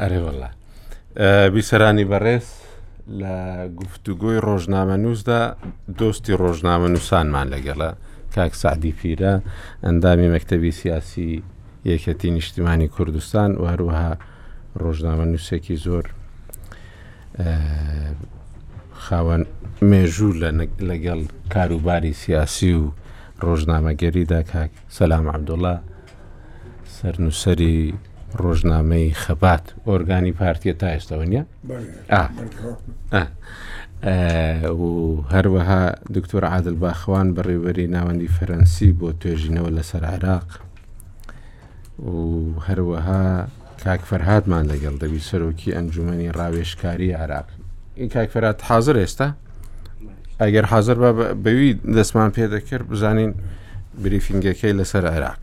ئەرێوەڵە بیسەرانی بەڕێز لە گفتوگۆی ڕۆژنامە نووسدا دۆستی ڕۆژنامە نووسانمان لەگەڵە کاک سعدی پیرە ئەندامی مەکتتەبی سیاسی یەکەتی نیشتیمانی کوردستان و هەروەها ڕۆژنامەنووسێکی زۆر خاوەن مێژوو لەگەڵ کاروباری سیاسی و ڕۆژنامەگەریدا کاک سەسلام عبدوڵە سەرنووسری ڕۆژنامەی خەبات ئۆرگانی پارتیە تا ئێستەوە نیە هەروەها دکتۆر عادل باخوان بەڕێوەری ناوەندی فەرەنسی بۆ توێژینەوە لەسەر عێراق و هەروەها کاک فەرهادمان لەگەڵ دەبی سەرۆکی ئەنجومەنی ڕاوێشکاری عراق این کاک فەرات حاضر ئێستا ئەگەر حاضر بە بەوی دەستمان پێ دەکرد بزانین بریفینگەکەی لەسەر عێراق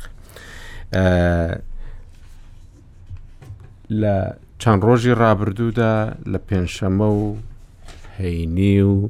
لە چەند ڕۆژی ڕابردوودا لە پێنجشەمە و هەینی و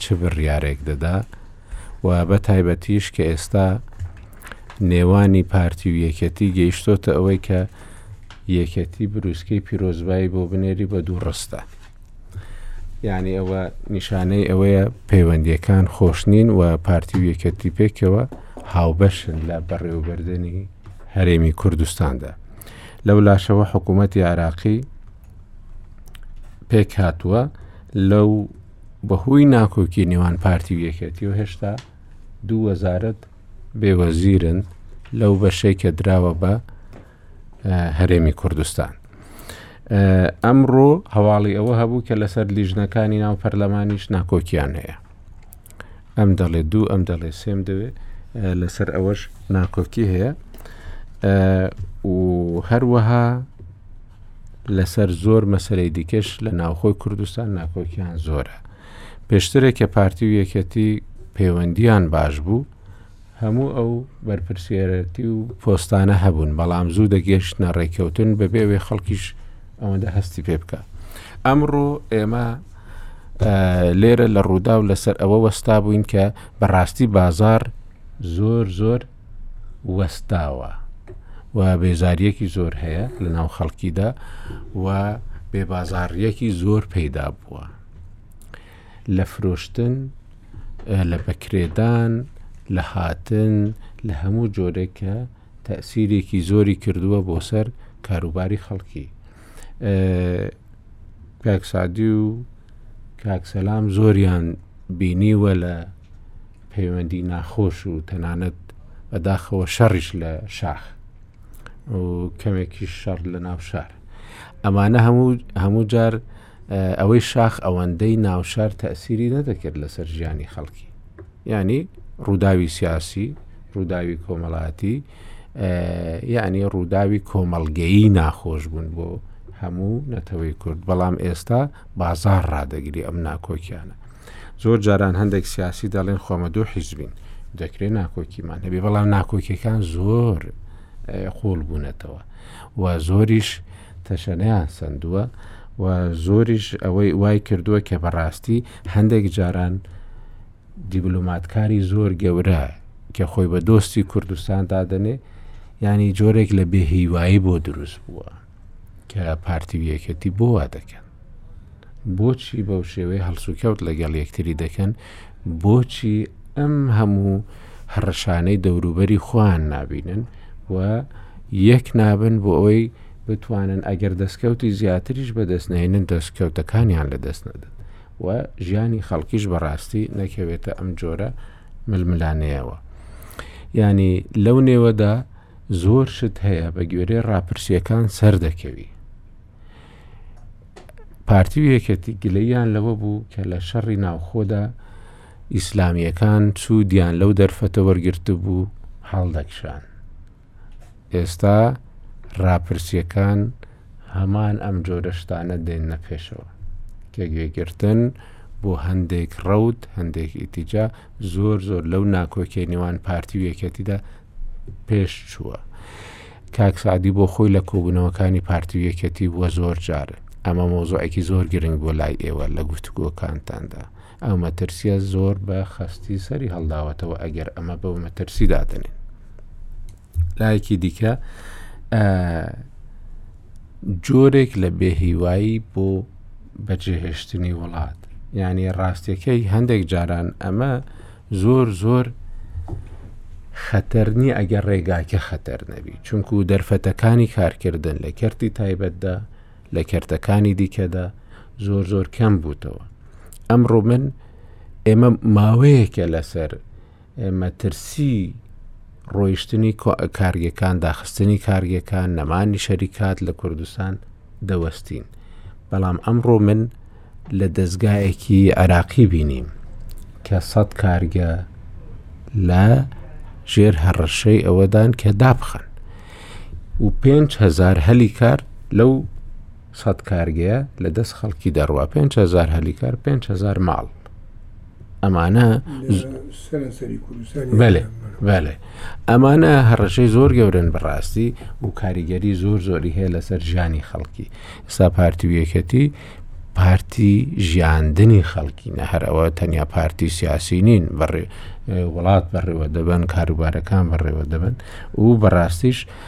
چ بڕیارێک دەدا و بە تایبەتیش کە ئێستا نێوانی پارتی و یەکەتی گەیشتۆتە ئەوەی کە یەکەتی بروسکەی پیرۆزبایی بۆ بنێری بە دوو ڕستە یعنی ئەوە نیشانەی ئەوەیە پەیوەندیەکان خۆش نین و پارتی و یەکەتی پێکەوە هاوبەشن لە بەڕێوبردننی هەرێمی کوردستاندا لەو لاشەوە حکوومەتتی عراقی پێک هاتووە لەو بەهۆی ناکۆکی نێوان پارتی و یەکێتی و هێشتا دوو وەزارت بێوەزیرن لەو بەشەی کە دراوە بە هەرێمی کوردستان. ئەمڕۆ هەواڵی ئەوە هەبوو کە لەسەر لیژنەکانی ناو پەرلەمانیش ناکۆکیان هەیە. ئەم دەڵێ دوو ئەم دەڵێ سێم دەوێ لەسەر ئەوەش ناکۆکی هەیە و هەروەها لەسەر زۆر مەسەلەی دیکەش لە ناوخۆی کوردستان ناکۆکیان زۆرە پێشترێک کە پارتی و یەکەتی پەیوەندیان باش بوو هەموو ئەو بەرپرسیارەتی و پۆستانە هەبوون بەڵام زوو دەگەشتە ڕێککەوتن بەبێوێ خەڵکیش ئەوەندە هەستی پێ بکە ئەمڕۆ ئێمە لێرە لە ڕوودا و لەسەر ئەوە وەستا بووین کە بەڕاستی بازار زۆر زۆر وەستاوە و بێزاریەکی زۆر هەیە لە ناو خەڵکیدا و بێبازاڕیەکی زۆر پەیدا بووە لە فرۆشتن لە بەکرێدان لە هاتن لە هەموو جۆرێکە تەسیرێکی زۆری کردووە بۆ سەر کاروباری خەڵکی کاکسادی و کاکسەلام زۆریان بینیوە لە پەیوەندی ناخۆش و تەنانەت بەداخەوە شەڕیش لە شاخ و کەمێکی شەڕ لە ناو شار ئەمانە هەموو هەموو جار ئەوەی شاخ ئەوەندەی ناوشار تەسیری نەدەکرد لەسەر ژیانی خەڵکی ینی ڕووداوی سیاسی ڕووداوی کۆمەڵاتی یعنی ڕووداوی کۆمەڵگەیی ناخۆش بوون بۆ هەموو نەتەوەی کورد بەڵام ئێستا بازار ڕدەگری ئەم ناکۆکیانە زۆر جاران هەندێک سیاسی دەڵێن خۆمە دوو حیزبین دەکرێت ناکۆکیمان هەبێ بەڵام ناکۆکیەکان زۆر قوڵ بوونەتەوە و زۆریش تەشەنەیان سندووە و زۆریش ئەوەی وای کردووە کە بەڕاستی هەندێک جاران دیبلوماتکاری زۆر گەورە کە خۆی بە دۆستی کوردستان دادەنێ ینی جۆرێک لە بێهیوایی بۆ دروست بووە. کە پارتی و یەکێتی بۆ وا دەکەن بۆچی بەو شێوەی هەڵسوکەوت لەگەڵ یەکتری دەکەن بۆچی ئەم هەموو هەڕەشانەی دەوروبەری خۆیان نابینن و یەک نابن بۆ ئەوەی بتوانن ئەگەر دەستکەوتی زیاتریش بەدەست نێنن دەستکەوتەکانیان لە دەست نەدەن و ژیانی خەڵکیش بەڕاستی نەکەوێتە ئەم جۆرە ململانەیەوە ینی لەو نێوەدا زۆر شت هەیە بە گوێرەی ڕاپرسیەکان سەردەکەوی پارتی و یەکەتی گلەیان لەوە بوو کە لە شەڕی ناوخۆدا ئیسلامیەکان سوودیان لەو دەرفەتە وەرگرت بوو هەڵدەکشان ئێستا ڕاپرسیەکان هەمان ئەم جۆرە شتانە دێن نەپێشەوە کە گوێگرتن بۆ هەندێک ڕەوت هەندێک ئیتیجا زۆر زۆر لەو ناکۆکیە نێوان پارتی و یەکێتیدا پێش چووە کاک سعدی بۆ خۆی لە کۆبوونەوەکانی پارتی و یەکێتی بووە زۆر جار ئەمە مۆزۆعێکی زۆر گرنگ بۆ لای ئێوە لە گفتوگۆکانتاندا ئەو مەترسیە زۆر بە خستی سەری هەڵداوەتەوە ئەگەر ئەمە بەو مەترسی دادنێن لایەکی دیکە جۆرێک لە بێهیوایی بۆ بەجێهێشتنی وڵات ینی ڕاستیەکەی هەندێک جاران ئەمە زۆر زۆر خەتەرنی ئەگەر ڕێگاکە خەتەر نەبی چونکو و دەرفەتەکانی کارکردن لە کەرتی تایبەتدا لە کەرتەکانی دیکەدا زۆر زۆر کەم بووتەوە ئەمڕۆ من ئێمە ماوەیەکە لەسەر مەترسی ڕۆیشتنی کارگەکان داخستنی کارگەکان نەمانی شەریکات لە کوردستان دەوەستین بەڵام ئەمڕۆ من لە دەستگایەکی عراقی بینیم کە سەد کارگە لە ژێر هەڕەشەی ئەوەدان کە دابخن و 5هزار هەلی کار لەو سەد کارگەیە لە دەست خەڵکی دەڕوا 5هزار هەلی کار 5هزار ماڵ ئەمانە بەێ بەێ ئەمانە هەڕەشەی زۆر گەورن بەڕاستی و کاریگەری زۆر زۆری هەیە لەسەر ژیانی خەڵکی ئستا پارتی و یەکەتی پارتی ژیاندنی خەڵکی نەهرەوە تەنیا پارتی سیاسی نین بەڕێ وڵات بەڕێوە دەبن کاروبارەکان بەڕێوە دەبن و بەڕاستیش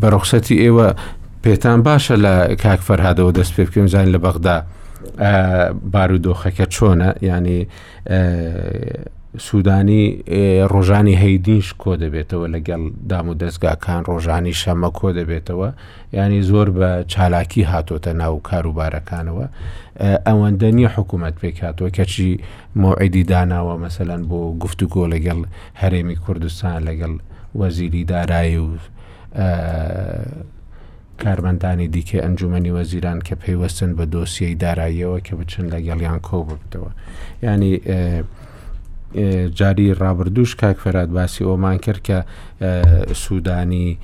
بە ڕوخسەتی ئێوە پێتان باشە لە کاک فەرهادەوە دەست پێ بکەین زان لە بەغدا بارودۆخەکە چۆنە ینی سوودانی ڕۆژانی هەیدیش کۆ دەبێتەوە لەگەڵ دام و دەستگاکان ڕۆژانی شەمە کۆ دەبێتەوە ینی زۆر بە چالاکی هاتۆتە ناو کاروبارەکانەوە ئەوەندە نیە حکوومەت پێکاتەوە کەچی مۆعیدی داناوە مەسەەن بۆ گفتوگۆ لەگەڵ هەرێمی کوردستان لەگەڵ وەزیری دارایی و کارمەندانی دیکەی ئەنجومەنی وەزیران کە پەیوەستن بە دۆسیەی داراییەوە کە بچن لەگەڵیان کۆ ببتەوە ینی جاری ڕابردوش کاک فەرات باسی ئەومان کرد کە سوودانی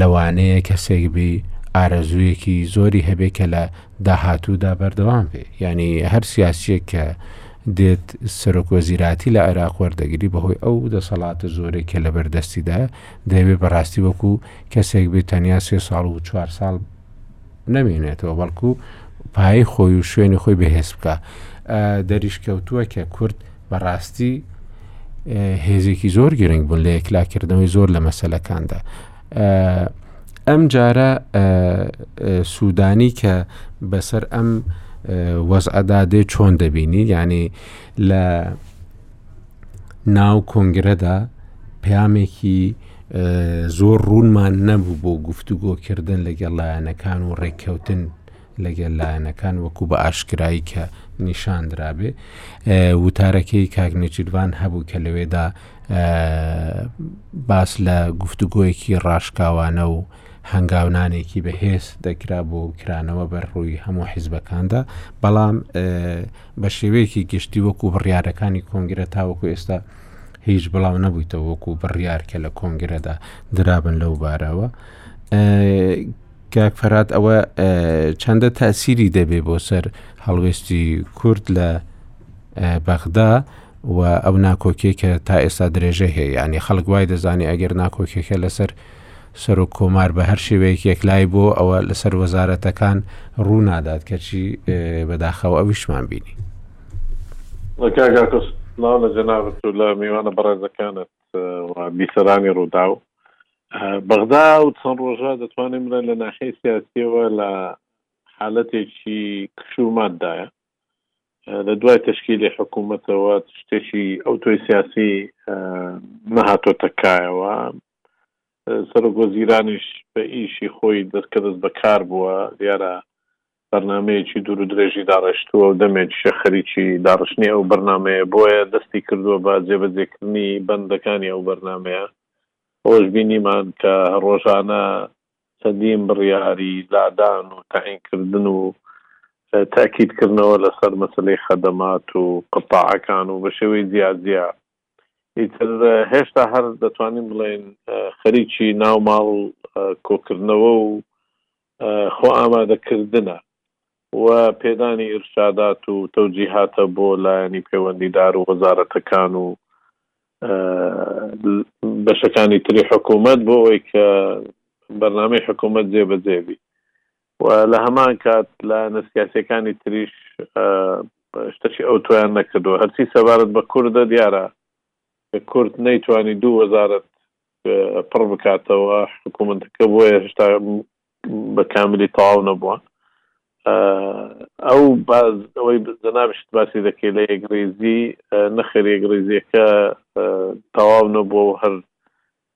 لەوانەیە کەسێک بی ئارەزوویەکی زۆری هەبێ کە لە داهاتوودا بەردەوام بێ ینی هەر سیاسیە کە دێت سەرۆک وەزیراتی لە عێراق وەردەگری بەهۆی ئەو دەسەڵاتە زۆرێک کە لە بەردەستیدا دەیەوێت بەڕاستی وەکو کەسێک بێت تەنیا سێ ساڵ و چوار ساڵ نەمێنێتەوە بەڵکو پایی خۆی و شوێنی خۆی بەهێز بکە دەریشکەوتووە کە کورد بەڕاستی هێزێکی زۆر گرنگ بوون لە یەکلاکردنەوەی زۆر لە مەسلەکاندا ئەم جارە سوودانی کە بەسەر ئەم وەزعەدا دێ چۆن دەبینی یعنی لە ناو کۆنگرەدا پامێکی زۆر ڕوونمان نەبوو بۆ گفتوگۆکردن لەگەڵ لایەنەکان و ڕێککەوتن لەگەل لایەنەکان وەکو بە ئاشکایی کە نیشاندرابێ وتارەکەی کاگنەجیروان هەبوو کە لەوێدا باس لە گفتوگۆیەکی ڕاشکاوانە و هەنگاونانێکی بەهێز دەکرا بۆ کرانەوە بەر ڕووی هەموو حیزبەکاندا بەڵام بە شێوەیەکی گشتی وەکو بڕیارەکانی کۆنگرە تاوەکو ئێستا هیچ بڵاو نەبوویتەوە وەکو بڕیار کە لە کۆنگرەدا درابن لەو بارەوە کاک فەرات ئەوە چەندە تاسیری دەبێ بۆ سەر هەڵوێستی کورد لە بەغدا و ئەو ناکۆکیە کە تا ئێستا درێژە هەیە ینی خەڵک وای دەزانانی ئەگەر ناکۆکیەکە لەسەر سەرۆک کۆمار بە هەر شێوەیەک یەکلایی بۆ ئەوە لەسەر وەزارەتەکان ڕوو نادات کەچی بەداخەوە ئەویشمان بینی. کاک ئاکۆ سڵاو لە جەنابت و لە میوانە بەڕێزەکانت و بیسەرانی ڕووداو. بەغدا ئەو چەند ڕۆژە دەتوانین بڵێن لە ناحیەی سیاسییەوە لە حالەتێکی کش و ماتدایە. لە دوای تەشکیلی حکوومەتەوە شتێکی ئەو تۆی سیاسی نەهاتۆتە کایەوە. سەرۆک وەزیرانیش بە ئیشی خۆی کە دەست بە کار بووە، دیارە بەرنامەیەکی دوور و درێژی داڕێشتووە و دەمێکیشە خەریکی داڕشتنی ئەو بەرنامەیە، بۆیە دەستی کردووە بە جێبەجێکردنی بەندەکانی ئەو بەرنامەیە. ئەوەش بینیمان کە ڕۆژانە چەندین بڕیاری لادان و تەعینکردن و تەئکیدکردنەوە لەسەر مەسەلەی خەدەمات و قەتاعەکان و بە شێوەی جیاجیا، ئیتر هێشتا هەر دەتوانین بڵێین خەریکی ناو ماڵ کۆکردنەوە و خۆ ئامادەکردنە و پێدانی ئرشادات و تەوجیهاتە بۆ لایەنی پەیوەندیدار و وەزارەتەکان و بەشەکانی تری حکوومەت بۆ ئەوەی کە بەرنامەی حکوومەت جێبەجێبی و لە هەمان کات لایەنە سیاسییەکانی تریش شتەکی ئەوتۆیان نەکردووە. هەرچی سەبارەت بە کوردە، دیارە کە کورد نەیتوانی دوو وەزارەت پڕ بکاتەوە، حکوومەتەکە بۆیە هێشتا بە کاملی تەواو نەبووە. ئەو باز ئەوەی جەنابیشت باسی دەکەی لە یەکڕیزی، نەخێر یەکڕیزییەکە تەواو نەبووە و هەر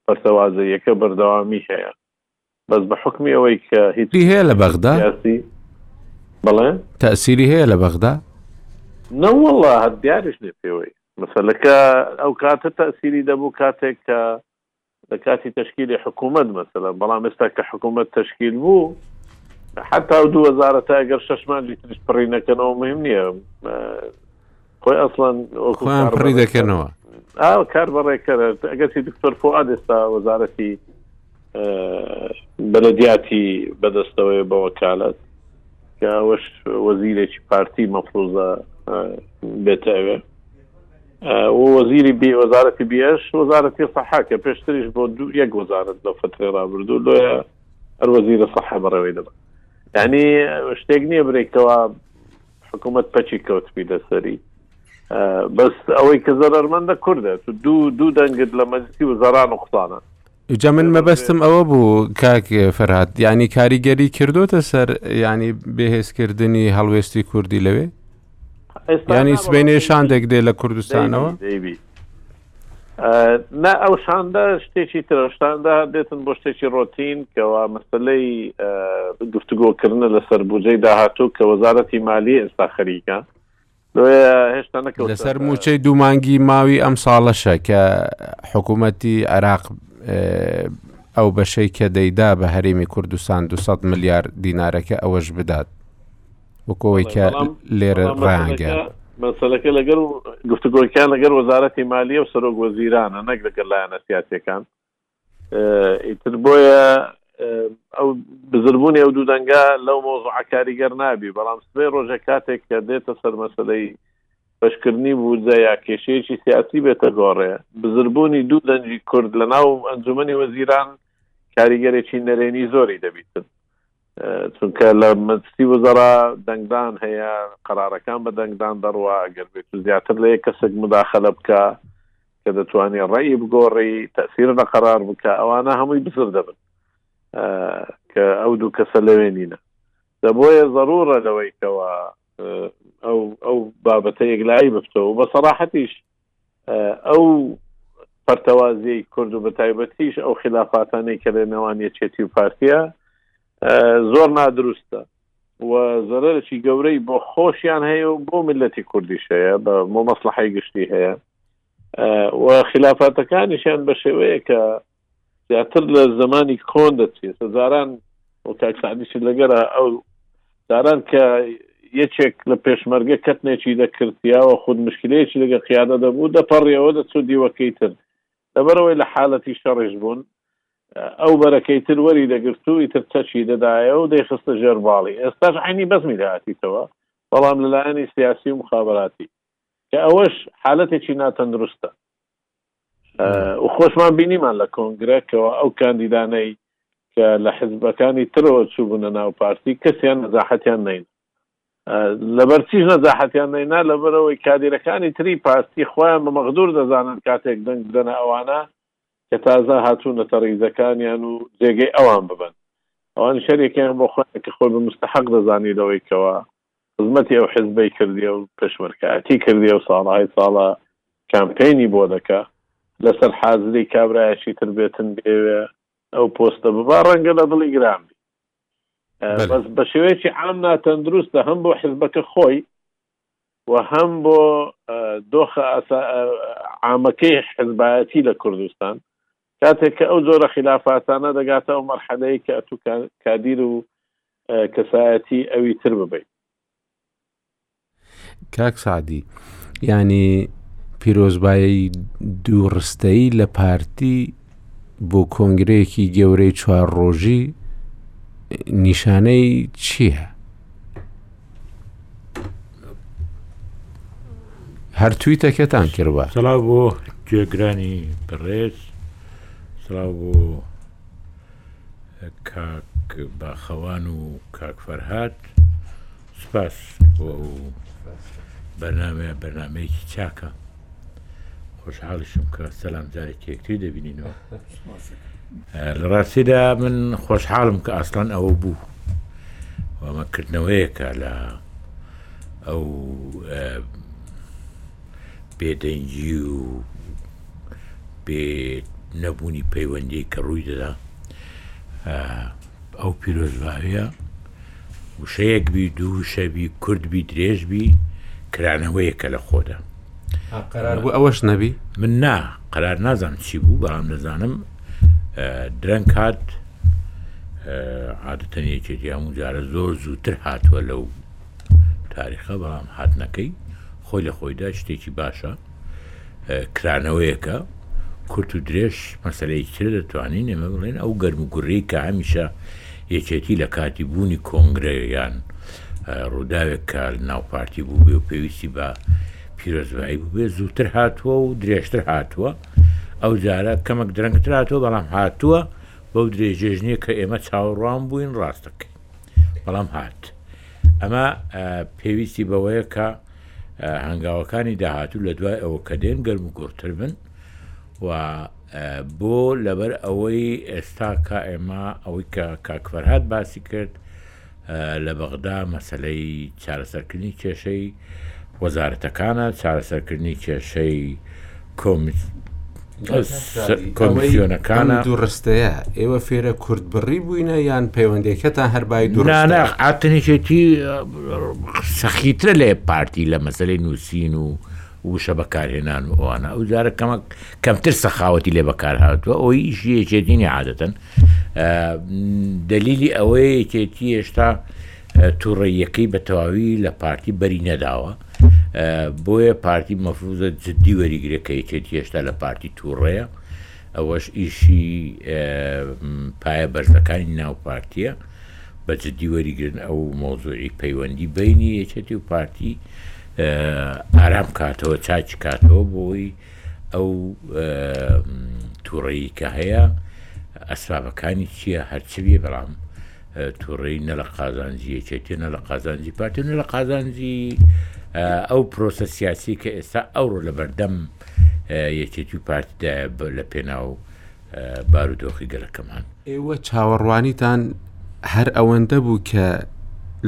پەرتەوازەییەکە بەردەوامی هەیە. بەس بە حوکمی ئەوەی کە هیچ ی هەیە لە بەغدا؟ سیاسی بەڵێ تەئسیری هەیە لە بەغدا؟ نەوەڵا هەر دیاریش نیە پێوەی مەسەلەکە ئەو کاتە تەئسیری دەبوو کاتێک کە لە کاتی تەشکیلی حکوومەت مەسەلەن بەڵام ئێستا کە حکوومەت تەشکیل بوو حتا و دوو وەزارەتە گەر شەش مانجی تریش پڕی نەکەنەوە مهم نیە خۆی ئەسڵان خۆیان پڕی دەکەنەوە ئاو کار بەڕێکەرە ئەگەسی دکتۆر فواد ئێستا وەزارەتی بەلەدیاتی بەدەستەوەی بە وەکالەت کەوەش وەزیرێکی پارتی مەفروزە بێتە ئەوێ وەزیری بی وەزارەتی بیش وەزارەتی سەحا کە پێشتریش بۆ دوو یەک وەزارت لە فترێ رابردوو لۆیە هەر وەزیرە سەحە بەڕێوەی دەبن ینی شتێک نییە برێکەوە حکوومەت پەکی کەوتبی لەسەری بەس ئەوەی کە زەرمەندە کوردە تو دوو دوو دەنگت لە مەجلسی وزاران و قسانە جا من مەبەستم ئەوە بوو کاک فەرهاد ینی کاریگەری کردوتە سەر ینی بەهێزکردنی هەڵوێستی کوردی لەوێ ینی سبینێ شاندێک دێ لە کوردستانەوە نا ئەو شاندە شتێکی ترشتاندا دێتن بۆ شتێکی ڕۆتین کەوا مەسلەی گفتوگۆکردنە لەسەر بودجەی داهاتوو کە وەزارەتی مالی ئێستا خەریکە هێشتا نەکە لەسەر موچەی دوومانگی ماوی ئەم ساڵەشە کە حکوومەتی عێراق ئەو بەشەی کە دەیدا بە هەرێمی کوردستان 200 ملیار دینارەکە ئەوەش بدات وەکو ئەوەی کە لێرە ڕانگە مەسلەکە لەگەر گفتگۆکیان لەگەر وەزارەتی مالیە و سەرۆک وەزیرانە نەک لەگەر لایەنە سیاسەکان ئیتر بۆیە ئەو بزربوونی ئەو دوو دەنگە لەو مۆزوع کاریگەر نابی بەڵام سبەی ڕۆژە کاتێک کە دێتە سەر مەسلەی بەشکردنی بودجە یا کێشەیەکی سیاسی بێتە گۆڕێ بزربوونی دوو دەنجی کورد لە ناو ئەنجومی وەزیران کاریگەرێکی نەرێنی زۆری دەبیتن چونکە لە مەجلسی وەزەرا دەنگدان هەیە قەرارەکان بە دەنگدان دەڕوا گەر بێت و زیاتر لە یە کەسێک مداخلە بکە کە دەتوانێت ڕێی بگۆڕی تەسیر لە قەرار بکە ئەوانە هەمووی بزر دەبن کە ئەو دوو کەسە لەوێ نینە دەبۆیە ضرورە لەوەیکەوە ئەو ئەو بابەتە یەکلایی بفتەوە بە سەراحەتیش ئەو پەرتەوازی کورد و بەتایبەتیش ئەو خلافاتانەی کە لە نێوان یەکێتی و پارتیە زۆر نادروستە و زەرەرکی گەورەی بۆ خۆشیان هەیە و بۆ ملەتی کوردیش هەیە بە مۆمەسلحی گشتی هەیە و خلافاتەکانیشیان بە شێوەیە کە زیاتر لە زمانی کۆن دەچێت هەزاران و کاک سعدیش لەگەرا ئەو داران کە یەکێک لە پێشمەرگە کەتنێکی دەکردیاوە خود مشکلەیەکی لەگە قیادە دەبوو دەپەڕیەوە دەچوو دیوەکەی تر لەبەرەوەی لە حالەتی شەڕێژ بوون ئەو بەرەکەی تر وەری دەگرتو ئیتر چەکی دەدایە و دەیخستە ژێر باڵی ئێستاش عینی بەزمی داهاتیتەوە بەڵام لەلایەنی سیاسی و مخابراتی کە ئەوەش حالەتێکی ناتەندروستە و خۆشمان بینیمان لە کۆنگرەکەوە ئەو کاندیدانەی کە لە حزبەکانی ترەوە چوو بوونە ناو پارتی کەسیان نەزاحەتیان نین لەبەر چیش نەزاحەتیان نینا لەبەرەوەی کادیرەکانی تری پارتی خۆیان بە مەغدور دەزانن کاتێک دەنگ بدەنە ئەوانە کە تازە هاتوونەتە ڕیزەکانیان و جێگەی ئەوان ببن ئەوان شەرێکیان بۆ خۆیان کە خۆی بە مستحق دەزانی لەوەیکەوە خزمەتی ئەو حزبەی کردیە و پێشمەرکایەتی کردیە و ساڵەهای ساڵە کامپەینی بۆ دەکا لەسەر حازری کابرایەکی تر بێتن بێوێ ئەو پۆستە ببا ڕەنگە لە دڵی گران بی بەس بە شێوەیەکی عام ناتەندروستە هەم بۆ حزبەکە خۆی و هەم بۆ دۆخە عامەکەی حزبایەتی لە کوردستان کاتێک کە ئەو جۆرە خلافاتانە دەگاتە ئەو مەرحەلەیە کە ئەتو کادیر و کەسایەتی ئەوی تر ببین. کاک سعدی ینی پیرۆزبایی دوو ڕستەیی لە پارتی بۆ کۆنگرەیەکی گەورەی چوار ڕۆژی نیشانەی چییە؟ هەر توی تەکەتان کردوە سلااو بۆ گوێگرانی بەڕێز سلااو بۆ کاک باخەوان و کاک فەرهاد سپاس بۆ ئەو بەرنامەیە بەرنمەیەکی چاکە خۆشحاڵیشم کە سەلام جارێک یەکتری دەبینینەوە لە ڕاستیدا من خۆشحاڵم کە ئاسلان ئەوە بوو وەمەکردنەوەیەکە لە ئەو بێدەنگی و بێ نەبوونی پەیوەندی کە ڕووی دەدا ئەو پیرۆزباویە وشەیەک بی دوو شەبی کورد بی درێژ بی کرانەوەیە کە لە خۆدا قرار بوو ئەوەش نەبی من نا قرار نازانم چی بوو بەڵام دەزانم درەنگ کات عادەتەن یەکێتی هەموو جارە زۆر زووتر هاتووە لەو تاریخە بەڵام هاتنەکەی خۆی لە خۆیدا شتێکی باشە کرانەوەیەکە کورت و درێژ مەسلەی تر دەتوانین ئێمە بڵێن ئەو گەرم و گوڕی کە هەمیشە یەکێتی لە کاتی بوونی کۆنگرەیان ڕووداوێک کە ناوپارتی بوو بێ و پێویستی بە پیرۆزبایی بووبێ زووتر هاتووە و درێژتر هاتووە ئەو جارە کەمەک درەنگتر هاتووە بەڵام هاتووە بەو درێژێژ نییە کە ئێمە چاوەڕوان بووین ڕاستەکەی بەڵام هات ئەمە پێویستی بەوەیە کە هەنگاوەکانی داهاتوو لە دوای ئەوە کە دێن گەرموگوڕتر بن و بۆ لەبەر ئەوەی ئێستا کا ئێمە ئەوەی کە کاکفەرهاد باسی کرد لە بەغدا مەسلەی چارەسەرکردنی کێشەی وەزارەتەکانە چارەسەرکردنی کێشەی کۆمیسیۆنەکان دوو ڕستەیە ئێوە فێرە کورد بڕی بووینە یان پەیوەندەکەتان هەربای دوورانە ئاتنیشێتی سەخیترە لێ پارتی لە مەسلەی نووسین و وشە بەکارهێنان و ئەوانە ئەو جارە کەمە کەمتر سەخاوەتی لێ بەکار هاتووە ئەوی یەکێتینی عادەتەن دلیلی ئەوەیەکێتی هێشتا تووڕەییەکەی بەتەواوی لە پارتی بەری نەداوە بۆیە پارتی مەفروزە جددی وەریگرێ کە یەکێتی هێشتا لە پارتی تووڕەیە ئەوەش ئیشی پایە بەرزەکانی ناو پارتیە بە جددی وەریگرن ئەو مۆزوعی پەیوەندی بینی یەکێتی و پارتی ئارام کاتەوە چاچی کاتەوە بۆی ئەو تووڕەیی کە هەیە ئەسفابەکانی چییە هەرچویە بەڵام توڕەیی نە لە قازانجی یەکێتی نە لە قازانجی پارتی نە لە قازانجی ئەو پرۆسە سیاسی کە ئێستا ئەوڕۆ لە بەردەم یەکێتی و پارتیدا لە پێناو بارودۆخی گەلەکەمان ئێوە چاوەڕوانیتان هەر ئەوەندە بوو کە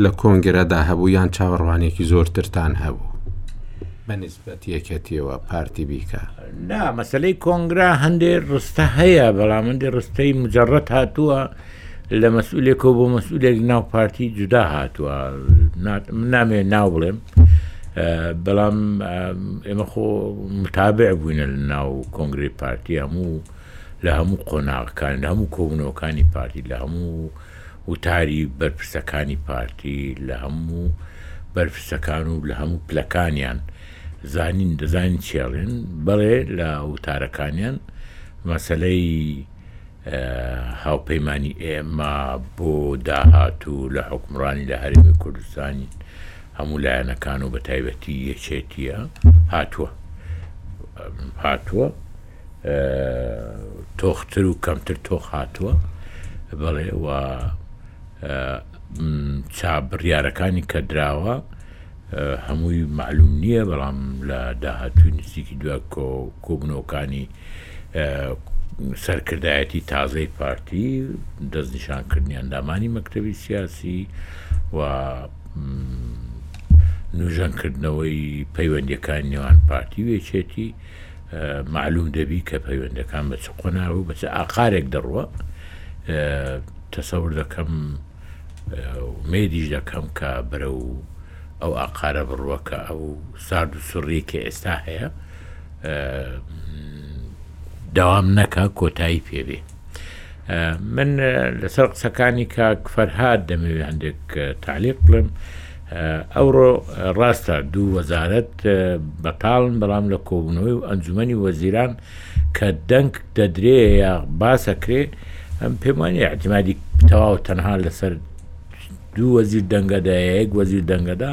لە کۆنگرەدا هەبوو یان چاوەڕوانێکی زۆرترتان هەبوو بە نسبەت یەکەتیەوە پارتی بیکە نا مەسلەی کۆنگرا هەندێک ڕستە هەیە بەڵام هەندی ڕستەی مجرڕەت هاتووە لە مەسئولێکەوە بۆ مەسئولێک ناو پارتی جودا هاتووە نامێ ناو بڵێم بەڵام ئێمە خۆ متابع بووینە لە ناو کۆنگری پارتی هەموو لە هەموو قۆناغەکان لە هەموو کۆبنەوەکانی پارتی لە هەموو وتاری بەرپرسەکانی پارتی لە هەموو بەرپرسەکان و لە هەموو پلەکانیان زانین دەزانین چێڵێن بەڵێ لە وتارەکانیان مەسلەی هاوپەیمانی ئێمە بۆ داهاتوو لە حکمڕانی لە هەرمی کوردستانی هەموو لایەنەکان و بە تایبەتی یەکێتیە هاتووە هاتووە تۆختر و کەمتر تۆخ هاتووە بەڵێ و چا بڕیارەکانی کە دراوە هەمووی مەعلوم نییە، بەڵام لە داهاتووی نزیکی دوای کۆبوونەوەکانی سەرکردایەتی تازەی پارتی دەستنیشانکردنی ئەندامانی مەکتەبی سیاسی و نوژەنکردنەوەی پەیوەندیەکان نێوان پارتی وێچێتی معلوم دەبی کە پەیوەندەکان بە چ قۆناغ و بەچ ئاقارێک دەڕوە تەسەور دەکەم ئومێدیش دەکەم کە بەرەو ئەو ئاقارە بڕوە کە ئەو سارد و سوڕی کە ئێستا هەیە داوام نەکە کۆتایی پێبێ من لەسەر قسەکانی کاک فەرهاد دەمەوێ هەندێک تعلیق بڵێم ئەوڕۆ ڕاستە دوو وەزارەت بەتاڵن بەڵام لە کۆبنەوەی و ئەنجومی وەزیران کە دەنگ دەدرێ یا باسەکرێ ئەم پێم وانە اعتمادی تەواو تەنها لەسەر دوو وەزیر دەنگەدا یەک وەزیر دەنگەدا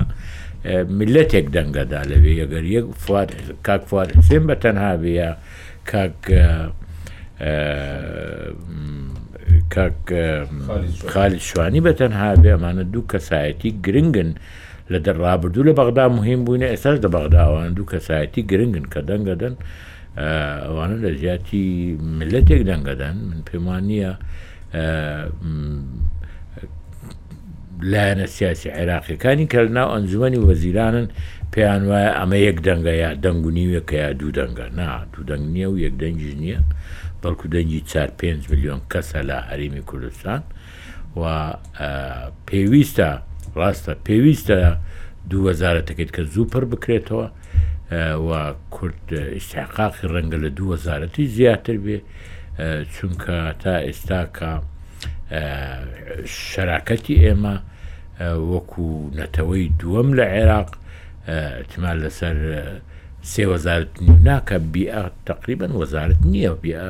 ملەتێک دەنگەدا لەوێ یەگەر یەک فواد کاک فواد حسێن بە تەنها بێە کاک کاک خالی شوانی بە تەنها بێ ئەمانە دوو کەسایەتی گرنگن لە دە ڕابردوو لە بەغدا مهم بووینە ئێستاش لە بەغداوان دوو کەسایەتی گرنگن کە دەنگەدەن ئەوانە لە زیاتی ملەتێک دەنگەدەن من پێم وان نییە لایەنە سیاسی عێراقیەکانی کە ناو ئەنجومی وەزیرانن پێیان وایە ئەمە یەک دەنگە یا دەنگ و نیوێکە یا دوو دەنگە نا دوو دەنگ نییە و یەک دەنگیش نییە بەڵکو دەنگی چار پێ میلیۆن کەسە لە هەرێمی کوردستان و پێویستە ڕاستە پێویستە دوو وەزارەتەکەیت کە زوو پڕ بکرێتەوە و کورد ئیسحقاقی ڕەنگە لە دوو وەزارەتی زیاتر بێ چونکە تا ئێستاکە شەراکەتی ئێمە وەکو نەتەوەی دووەم لە عێراق تمان لەسەر سێ وەزارت ناکە بیئە تقریبن وەزارت نییە بیئە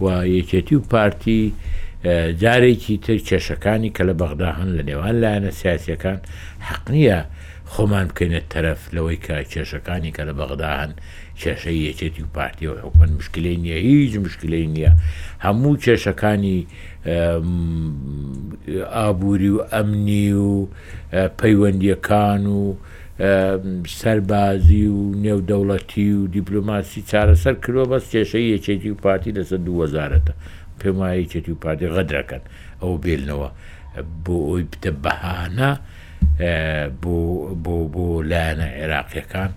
و یەکێتی و پارتی جارێکی تر کێشەکانی کە لە بەغدا هەن لە نێوان لایەنە سیاسیەکان حەق نییە خۆمان بکەینە تەرەف لەوەی کە کێشەکانی کە لە بەغدا هەن کێشەی یەکێتی و پارتی و حکومت مشکلی نییە هیچ مشکلی نییە هەموو کێشەکانی ئابووری و ئەمنی و پەیوەندیەکان و سەربازی و نێودەوڵەتی و دیپلۆماسی چارەسەر کردوە بەس کێشەی یەکێتی و پارتی لەسەر دوو وەزارەتە پێم وایە یەکێتی و پارتی غەدرەکەن ئەوە بێلنەوە بۆ ئەوی بتە بەهانە بۆ بۆ بۆ لایەنە عێراقیەکان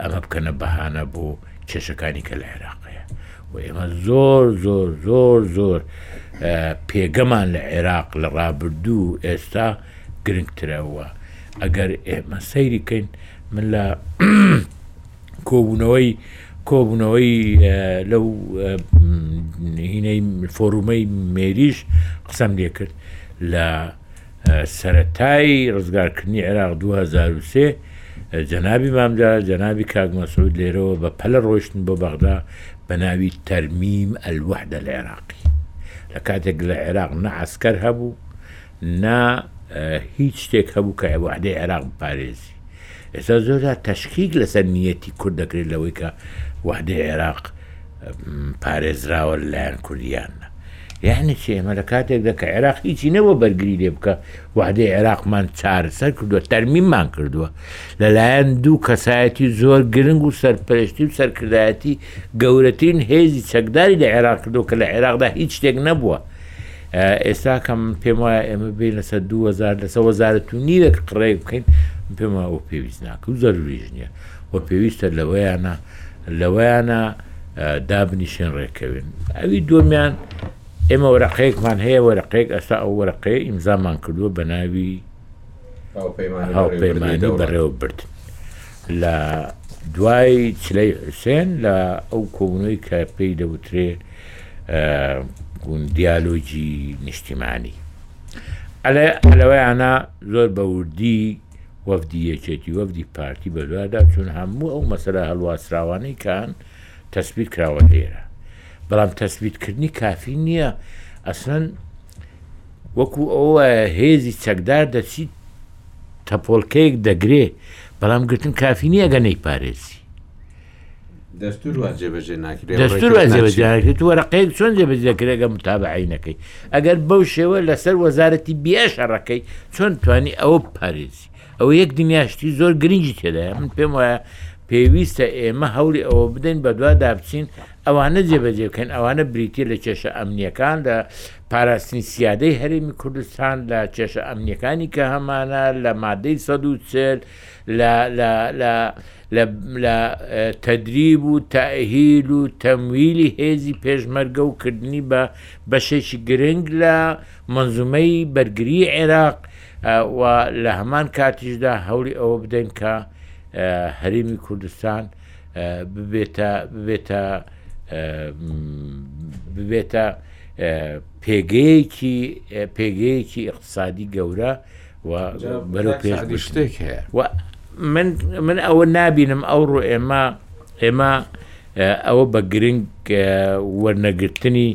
ئەمە بکەنە بەهانە بۆ کێشەکانی کە لە عێراقەیە و ئێمە زۆر زۆر زۆر زۆر پێگەمان لە عێراق لە ڕابردوو ئێستا گرنگترە و ئەگەر ئێمە سەیری کەین من لە کۆبوونەوەی کۆبوونەوەی لەو هینەی فۆرومەی مێریش قسەم لێ کرد لە سەتای ڕزگارکردنی عێراق 2023 جەنابی مامجا جەنابی کاگمەسود لێرەوە بە پەلە ڕۆشتن بۆ بەغدا بە ناوی تەرمیم ئەلوەحدە لە عێراقی لە کاتێک لە عێراق نە عسکەر هەبوو نا هیچ شتێک هەبوو کە وەحدەی عێراق بپارێزی ئێستا زۆر جار تەشکیک لەسەر نیەتی کورد دەکرێت لەوەی کە وەحدەی عێراق پارێزراوە لەلایەن کوردیانە یعنی چی ئێمە لە کاتێکدا کە عێراق هیچی نەوە بەرگری لێ بکە وەحدەی عێراقمان چارەسەر کردووە تەرمیمان کردووە لەلایەن دوو کەسایەتی زۆر گرنگ و سەرپەرشتی و سەرکردایەتی گەورەترین هێزی چەکداری لە عێراق کردو کە لە عێراقدا هیچ شتێک نەبووە ئێستا کەم پێم وایە ئێمە بین لەسەر دوهزار لەسە وەزارەت و نیوێک قڕێک بکەین پێم ئەو پێویست ناکە و زەروریش نییە و پێویستە لەوەیانە لەوەیانە دابنیشێن ڕێکەوێن ئەوی دومیان ئێمە وەرەقەیەکمان هەیە وەرەقەیەک ئەستا ئەو وەرەقەیە ئیمزامان کردووە بە ناوی هاوپەیمانی بەڕێوە برد لە دوای چلەی حوسێن لە ئەو کۆبنەوەی کە پێی دەوترێ دیالۆجی نیشتیمانی ئەلەوەیانە زۆر بەوردی وەفدی یەکێتی وەفدی پارتی بەدوادا چون هەموو ئەو مەسەرە هەڵواسراوانەی کان تەسبیت کراوە لێرە بەڵام تەسبیتکردنی کافی نییە ئەسن وەکو ئەوە هێزی چەکدار دەچیت تەپۆڵکەیەک دەگرێ بەڵام گرتن کافی نیە گە نەی پارێزی دەستور وا جێبەجێ ناکرێت دەستور وا جێبەجێکرێت وەرەقەیەک چۆن جێبەجێکرێگە متابعی نەکەی ئەگەر بەو شێوە لەسەر وەزارەتی بیە شەڕەکەی چۆن توانی ئەوە پارێزی ئەو یەک دنیاشتی زۆر گرنگی تێدایە من پێم وایە پێویستە ئێمە هەولی ئەوە بدەین بەدوا دابچین ئەوانە جێبەجێ بکەن ئەوانە بریتە لە کێشە ئەمنیەکان لە پاراستنی سیادەی هەرێمی کوردستان لە کێشە ئەمنیەکانی کە هەمانە لە مادەی ١چل لە تەدریب و تەهیل و تەمویلی هێزی پێشمەرگە و کردنی بە بەشێکی گرنگ لە منزومەی بەرگری عێراق و لە هەمان کاتیشدا هەوڵی ئەوە بدەین کە هەرێمی کوردستان ببێتە ببێتە ببێتە پێگەیەکی پێگەیەکی اقتصادی گەورە و بەرە پێش شتێک هەیە من من ئەوە نبینم ئەو ڕۆ ئێمە ئێمە ئەوە بە گرنگ وەرنەگرتنی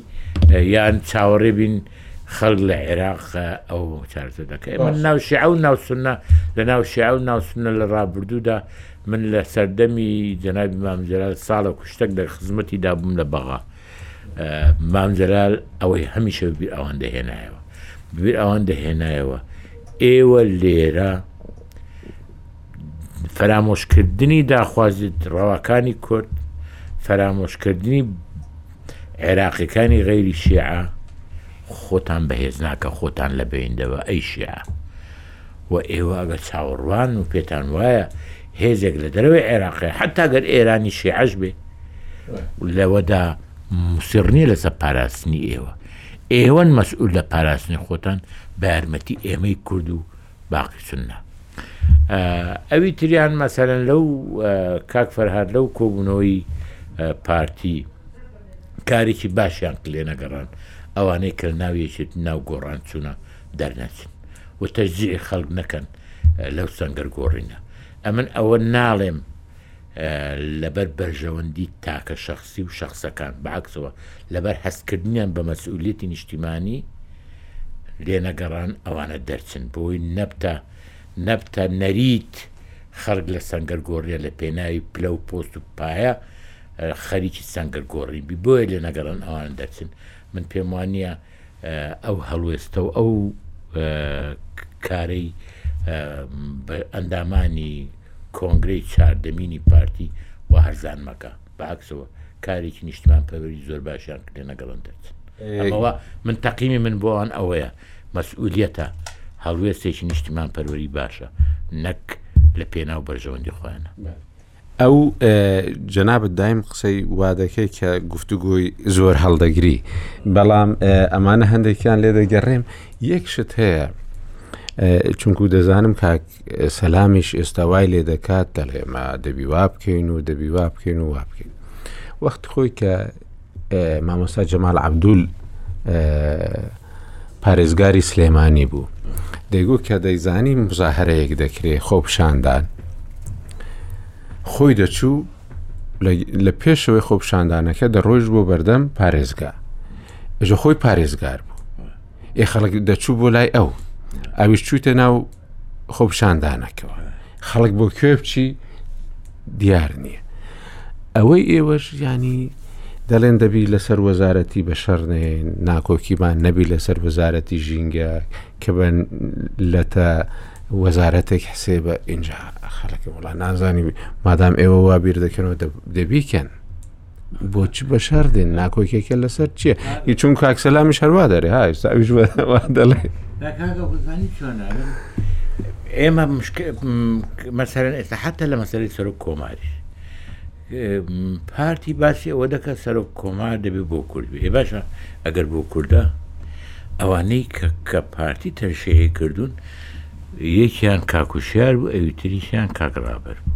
یان چاوەڕێ بین خەڵک لە عێراق ئەو چارتە دەکەی من ناوشیع و ناوسنە لە ناوشیع و ناوسنە لە ڕابردوودا من لە سەردەمی جەنابی مام جەلال ساڵە کوشتەک لە خزمەتی دابووم لە بەغا مام جەلال ئەوەی هەمیشە بیر ئەوان دەهێنایەوە بیر ئەوان دەهێنایەوە ئێوە لێرە فەرامۆشکردنی داخوازیت ڕەواکانی کورد فەرامۆشکردنی عێراقیەکانی غەیری شیعە خۆتان بەهێز ناکە خۆتان لە بەیندەوە ئەی شیعە وە ئێوە ئەگەر چاوەڕوان و پێتان وایە هێزێک لە دەرەوەی عێراقی حتا گەر ئێرانی شیعەش بێ لەوەدا مسیڕنی لەسەر پاراستنی ئێوە ئێوەن مەسئول لە پاراستنی خۆتان بە یارمەتی ئێمەی کورد و باقی سنە ئەوی تریان مەسەرەن لەو کاک فەرهاد لەو کۆبوونەوەی پارتی کارێکی باشیان کلێ نەگەڕان ئەوانەی کە ناویێکێت ناو گۆڕان چوونە دەرنەچن و تەشجیعی خەڵک نەکەن لەو سەنگەر گۆڕینە ئەمن ئەوە ناڵێم لەبەر بەرژەوەندی تاکە شخصی و شخصەکان بەعکسەوە لەبەر هەستکردنیان بە مەسئولیەتی نیشتیمانی لێنەگەڕان ئەوانە دەرچن بۆی نەبتە نەبتە نەریت خەرگ لە سەنگەر گۆڕیە لە پێناوی پلە و پۆست و پایە خەریکی سەنگەر گۆڕی بی بۆیە لێ نەگەڕن ئەوان دەرچن من پێم وانە ئەو هەڵوێستە و ئەو کارەی ئەندامانی کۆنگرەی چاردەمینی پارتی و هەرزان مەکە بەعکسەوە کارێکی نیشتمان پەروەری زۆر باشیان کردێ نەگەڵن دەرچن ئەوە من تەقیمی من بۆوان ئەوەیە مەسئولیەتە هەڵوێستێکی نیشتمان پەروەری باشە نەک لە پێناو بەرژەوەندی خۆیانە. ئەو جەنابت دایم قسەی وادەکەی کە گفتوگۆی زۆر هەڵدەگری بەڵام ئەمانە هەندێکیان لێ دەگەڕێم یەک شت هەیە چونکو دەزانم کاک سەلامیش ئێستا وای لێ دەکات دەڵێمە دەبی وا بکەین و دەبی وا بکەین و وا بکەین وەخت خۆی کە مامۆستا جەمال عەبدول پارێزگاری سلێمانی بوو دەیگوت کە دەیزانی مزاهرەیەک دەکرێ خۆپشاندان خۆی دەچوو لە پێشەوەی خۆپشاندانەکە دەڕۆژ بۆ بەردەم پارێزگا ژە خۆی پارێزگار بوو ئێ خەڵک دەچوو بۆ لای ئەو ئەویش چووتە ناو خۆپشاندانەکەەوە خەڵک بۆ کوێ بچی دیار نییە ئەوەی ئێوەش ینی دەڵێن دەبی لەسەر وەزارەتی بە شەڕنێن ناکۆکیمان نەبی لەسەر وەزارەتی ژینگە کە بە لەتە وەزارەتێک حسێ بە ئینجا خەڵکی وڵا نازانی مادام ئێوە وا بیر دەکەنەوە دەبیکەن بۆ چ بە شار دێن ناکۆکێکە لەسەر چیە ئی چون کاک سەلامیش هەروا دەرێ ها ئێستا ئەویش دەڵێ ئێمە مەسەرەن ئێستا حتا لە مەسەری سەرۆک کۆماری پارتی باسی ئەوە دەکە سەرۆک کۆمار دەبێ بۆ کورد بێ باشە ئەگەر بۆ کووردە ئەوانەی کە کە پارتی تەرشەیە کردوون یەکیان کاکوشیار بوو ئەویتریشیان کاکڕابەر بوو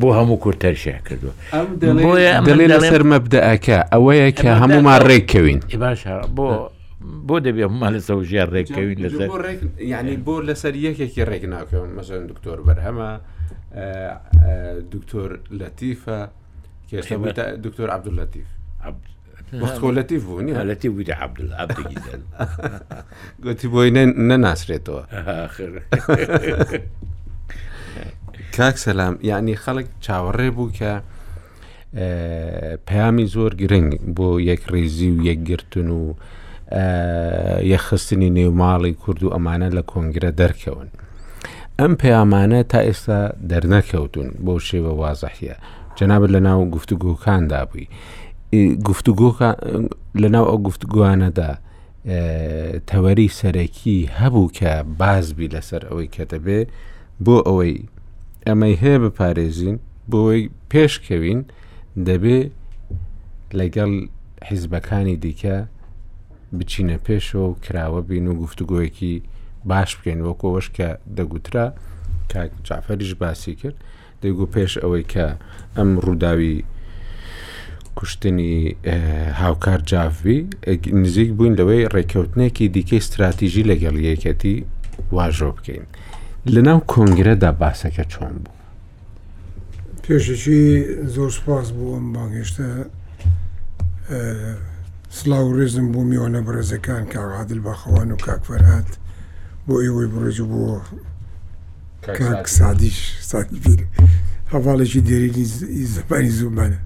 بۆ هەموو کورد تەرشیح کردووە دەڵێ لەسەر مەبدەکە ئەوەیە کە هەمومان ڕێککەوین باش بۆ بۆ دەبێ هەمومان لە سەوژیان ڕێککەوین لەسەر ینی بۆ لەسەر یەکێکی ڕێک ناکەون مەسەن دکتۆر بەرهەمە دکتۆر لەتیفە کێشە دکتۆر عبدول لەتیف گوتی بۆی نەناسرێتەوە کاک سەسلام یعنی خەڵک چاوەڕێ بوو کە پەیامی زۆر گرنگ بۆ یەک ڕێزی و یەکگرتن و یەخستنی نێوماڵی کورد و ئەمانە لە کۆنگرە دەرکەون. ئەم پەیامانە تا ئێستا دەرنەکەوتون بۆ شێوە وازەحە جەنابەت لە ناو گفتوگۆکاندا بووی لەناو ئەو گفتوگۆیانەدا تەوەری سەرەکی هەبوو کە باسبی لەسەر ئەوەی کە دەبێ بۆ ئەوەی ئەمەی هەیە بپارێزین بۆی پێشکەوین دەبێ لەگەڵ حیزبەکانی دیکە بچینە پێشەوە و کراوە بین و گفتوگوۆیەکی باش بکەین وەکەوەش کە دەگوترا کاک جعفەریش باسی کرد دەیگوت پێش ئەوەی کە ئەم ڕووداوی کوشتنی هاوکار جاف بی نزیک بووین لەوەی ڕێککەوتنێکی دیکەی استراتیژی لەگەڵ یەکەتی واژۆ بکەین لەناو کۆنگرەدا باسەکە چۆن بوو پێشەکی زۆر سپاس بوو ئەم باگەشتە سلااو ڕێزم بۆ میوانە بەڕێزەکان کاغادل باخەوان و کاکفەرهات بۆ ئێوەی بڕێز بۆ کاک سادیش سادی پیر هەواڵێکی دێرینی زمانی زمانە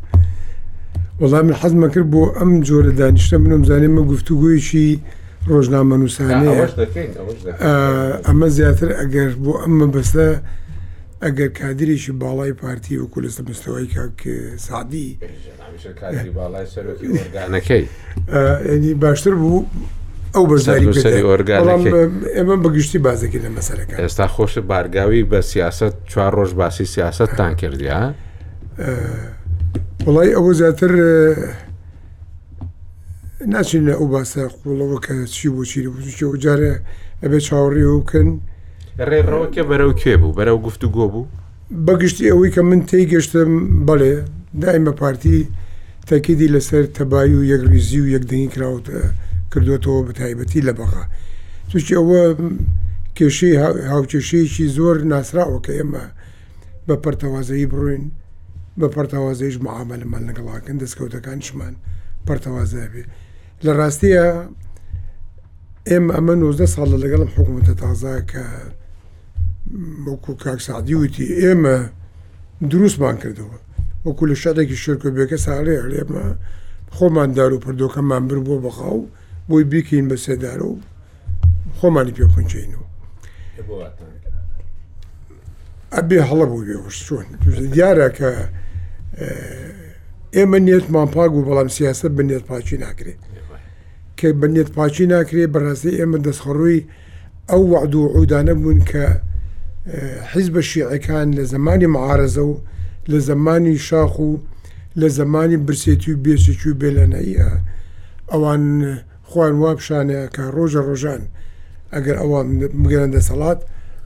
وەڵام من حەزمە کرد بۆ ئەم جۆرە دانیشتە منم زانێ من گفتوگویشی ڕۆژنامە نووسانەیە ئەمە زیاتر ئەگەر بۆ ئەم مەبەستە ئەگەر کادرێکی باڵای پارتی وکو لەسە مستەوەی کاک سعدی هەمیشە کادری باڵای سەرۆکی ئۆرگانەکەی ئەدی باشتر بوو ئەو بەشداری سەرسەری کردن. بەڵام ئۆرگانەکەی ئە- ئێمە بەگشتی بازەکە لە مەسەرەکە ئێستا خۆش بارگاوی بە سیاست چوار ڕۆژ باسی سیاستتان کردی ها وڵی ئەوە زیاتر اه، ناچین لە ئەو باسە قوڵەوە کە چی بۆ چی بچەوە جارە ئەبێ چاوەڕێەوە بکەن ڕێڕەوەکە بەرەو کێ بوو بەرەو گفتوگۆ بوو بەگشتی ئەوەی کە من تێی گەشتم بەڵێ دایمە پارتی تەکیدی لەسەر تەبای و یەکریزی و یەکدەنگی کراوت کردوێتەوە بە تایبەتی لە بەغا توشی ئەوە کێشەی هاوکێشەیەکی زۆر ناسراوە کە ئێمە بە پەرتەوازەیی بڕوین بە پەرتەوازەیش معاملمان لەگەڵاکەن دەستکەوتەکانشمان پەرتەوازە بێ لە ڕاستیە ئێمە ئەمە 90 ساڵە لەگەڵم حکوومەتە تازاکە وەکو کاک سعدی وتی ئێمە دروستمان کردەوە وەکو لە شارێکی شێرکۆ بێکە ساڵێ ئەڵێمە خۆمان دار و پردۆکەمان بر بۆ بەخاو بۆی بیکەین بە سێدارە و خۆمانی پێ خونچینەوە ئەبێ هەڵە بوو بێوەش چۆن دیارە کە ئێمە نێتمان پاک و بەڵام سیاست بە نێت پاچی ناکرێت کە بە نێت پاچی ناکرێت بەڕاستی ئێمە دەستخەڕووی ئەو وەعد و وعودانە بوون کە حیزبە شیعەکان لە زەمانی معارەزە و لە زەمانی شاخ و لە زەمانی برسێتی و بێسکی و بێلەنەیە ئەوان خوان وا پیشانەیە کە ڕۆژە ڕۆژان ئەگەر ئەوان بگەرن دەسەڵات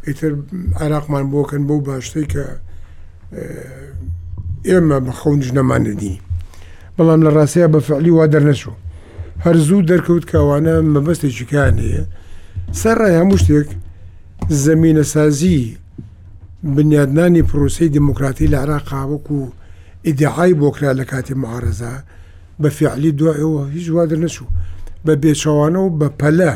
ئیتر عێراقمان بۆکەن بەو باشتەی کە ئێمە بە خەونش نەماندی بەڵام لە ڕاستەیە بە فعلی وا دەرنەچوو هەر زوو دەرکەوت کە ئەوانە مەبەستێکی کار نییە سەر ڕای هەموو شتێک زمینە سازی بنیادنانی پرۆسی دموکراتی لە عراق وەکو و ئیدعای بۆکرا لە کاتی معارەزە بە فعلی دوایەوە هیچ وا دەرنەچوو بە بێچوانە و بە پەلە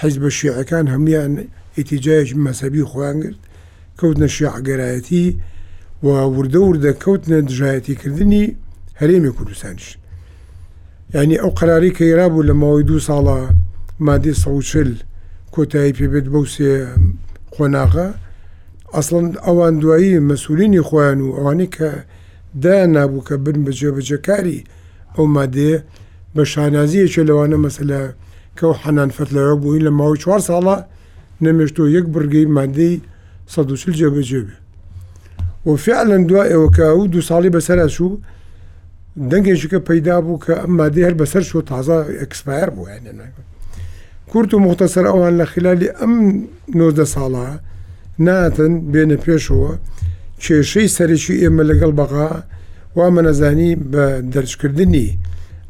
حیزبە شیعەکان هەموان ئیتیجایش مەسەبی خۆیان گرت کەوتنە شیعەگەرایەتی و وردە وردە کەوتنە دژایەتیکردنی هەرێمی کوردستانیش یعنی ئەو قەراری کە ئێرا بوو لە ماوەی دوو ساڵە مادی سەوچل کۆتایی پێبێت بەو سێ قۆناغە ئەسڵند ئەوان دوایی مەسولینی خۆیان و ئەوانەی کە دا نابوو کە بن بە جێبەجەکاری ئەو مادەیە بە شانازیەکێ لەوانە مەسلە کەو حەنان فەتلەوە بووین لە ماوەی چوار ساڵە نەمێشتووە یەک بڕگەی مادەی سەد و چل جێبەجێ بێ و فعلەن دوا ئێوەکە و دوو ساڵی بەسەر چوو دەنگێکیکە پەیدا بوو کە ئەم مادەی هەر بەسەر شو تازە ئەکسپایر بوو هێنێ ناکە کورت و مختەسەر ئەوان لە خلالی ئەم نۆدە ساڵە ناتن بێنە پێشەوە کێشەی سەرەکی ئێمە لەگەڵ بەغا وامە نەزانی بە دەرچکردنی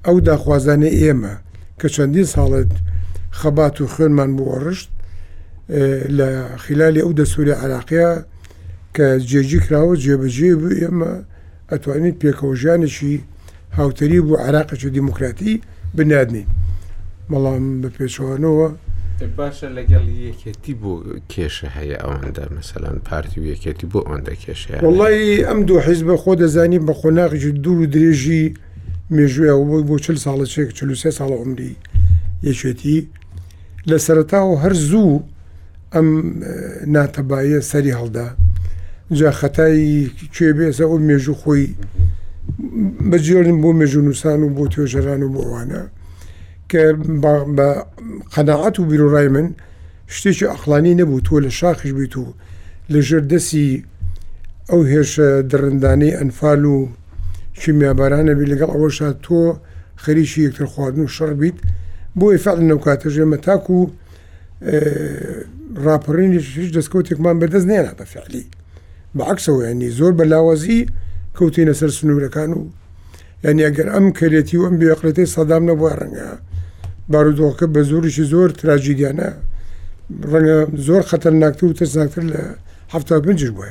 ئەو داخوازانە ئێمە کە چەندین ساڵێت خەبات و خوێنمان بۆ ڕشت لە خلالی ئەو دەسووری عراقیە کە جێجی کراوە جێبەجێ بوو ئێمە ئەتوانین پێکەوەژانێکی هاوتەری بۆ عراقێکی دیموکراتی بنادنین بەڵام بە پێچوانەوە باشە لەگەڵ یەکێتی بۆ کێشە هەیە ئەوەندە مەسەلاەن پارتی و یەکێتی بۆ ئەوەندە کێشەیە وڵی ئەم دوو حیزبە خۆ دەزانین بە قۆناغی دوور و درێژی مێژووی ئەوەی بۆ چل ساڵە چێک چل سێ ساڵە عمری یەکێتی لە سەرتاوە هەر زوو ئەم ناتەبایە سەری هەڵدا جا خەتای کوێ بێزە ئەو مێژوو خۆی بەجێڵین بۆ مێژونووسان و بۆ توێژەران و بۆوانە کە بە قەنەعات و بیرۆڕای من شتێکی ئەقلانی نەبوو تۆ لە شاخش بیت و لەژێر دەسی ئەو هێرشە دڕندانەی ئەنفال و کیمیابارانە بی لەگەڵ ئەوەشا تۆ خەریکی یەکتر خواردن و شەڕ بیت بۆی فعل نەو کاتە ژێمە تاکو و ڕاپەڕینی هیچ دەستکەوتێکمان بەدەست نێنە بە فعلی بەعکسەوە ینی زۆر بە لاوازی کەوتینە سەر سنوورەکان و ینی ئەگەر ئەم کەرێتی و ئەم بێقلێتی سەدام نەبووە ڕەنگە بارودۆخەکە بە زۆریشی زۆر تراژیدیانە ڕەنگە زۆر خەتەرناکتر و ترسناکتر لە هەفتا بنجش بووە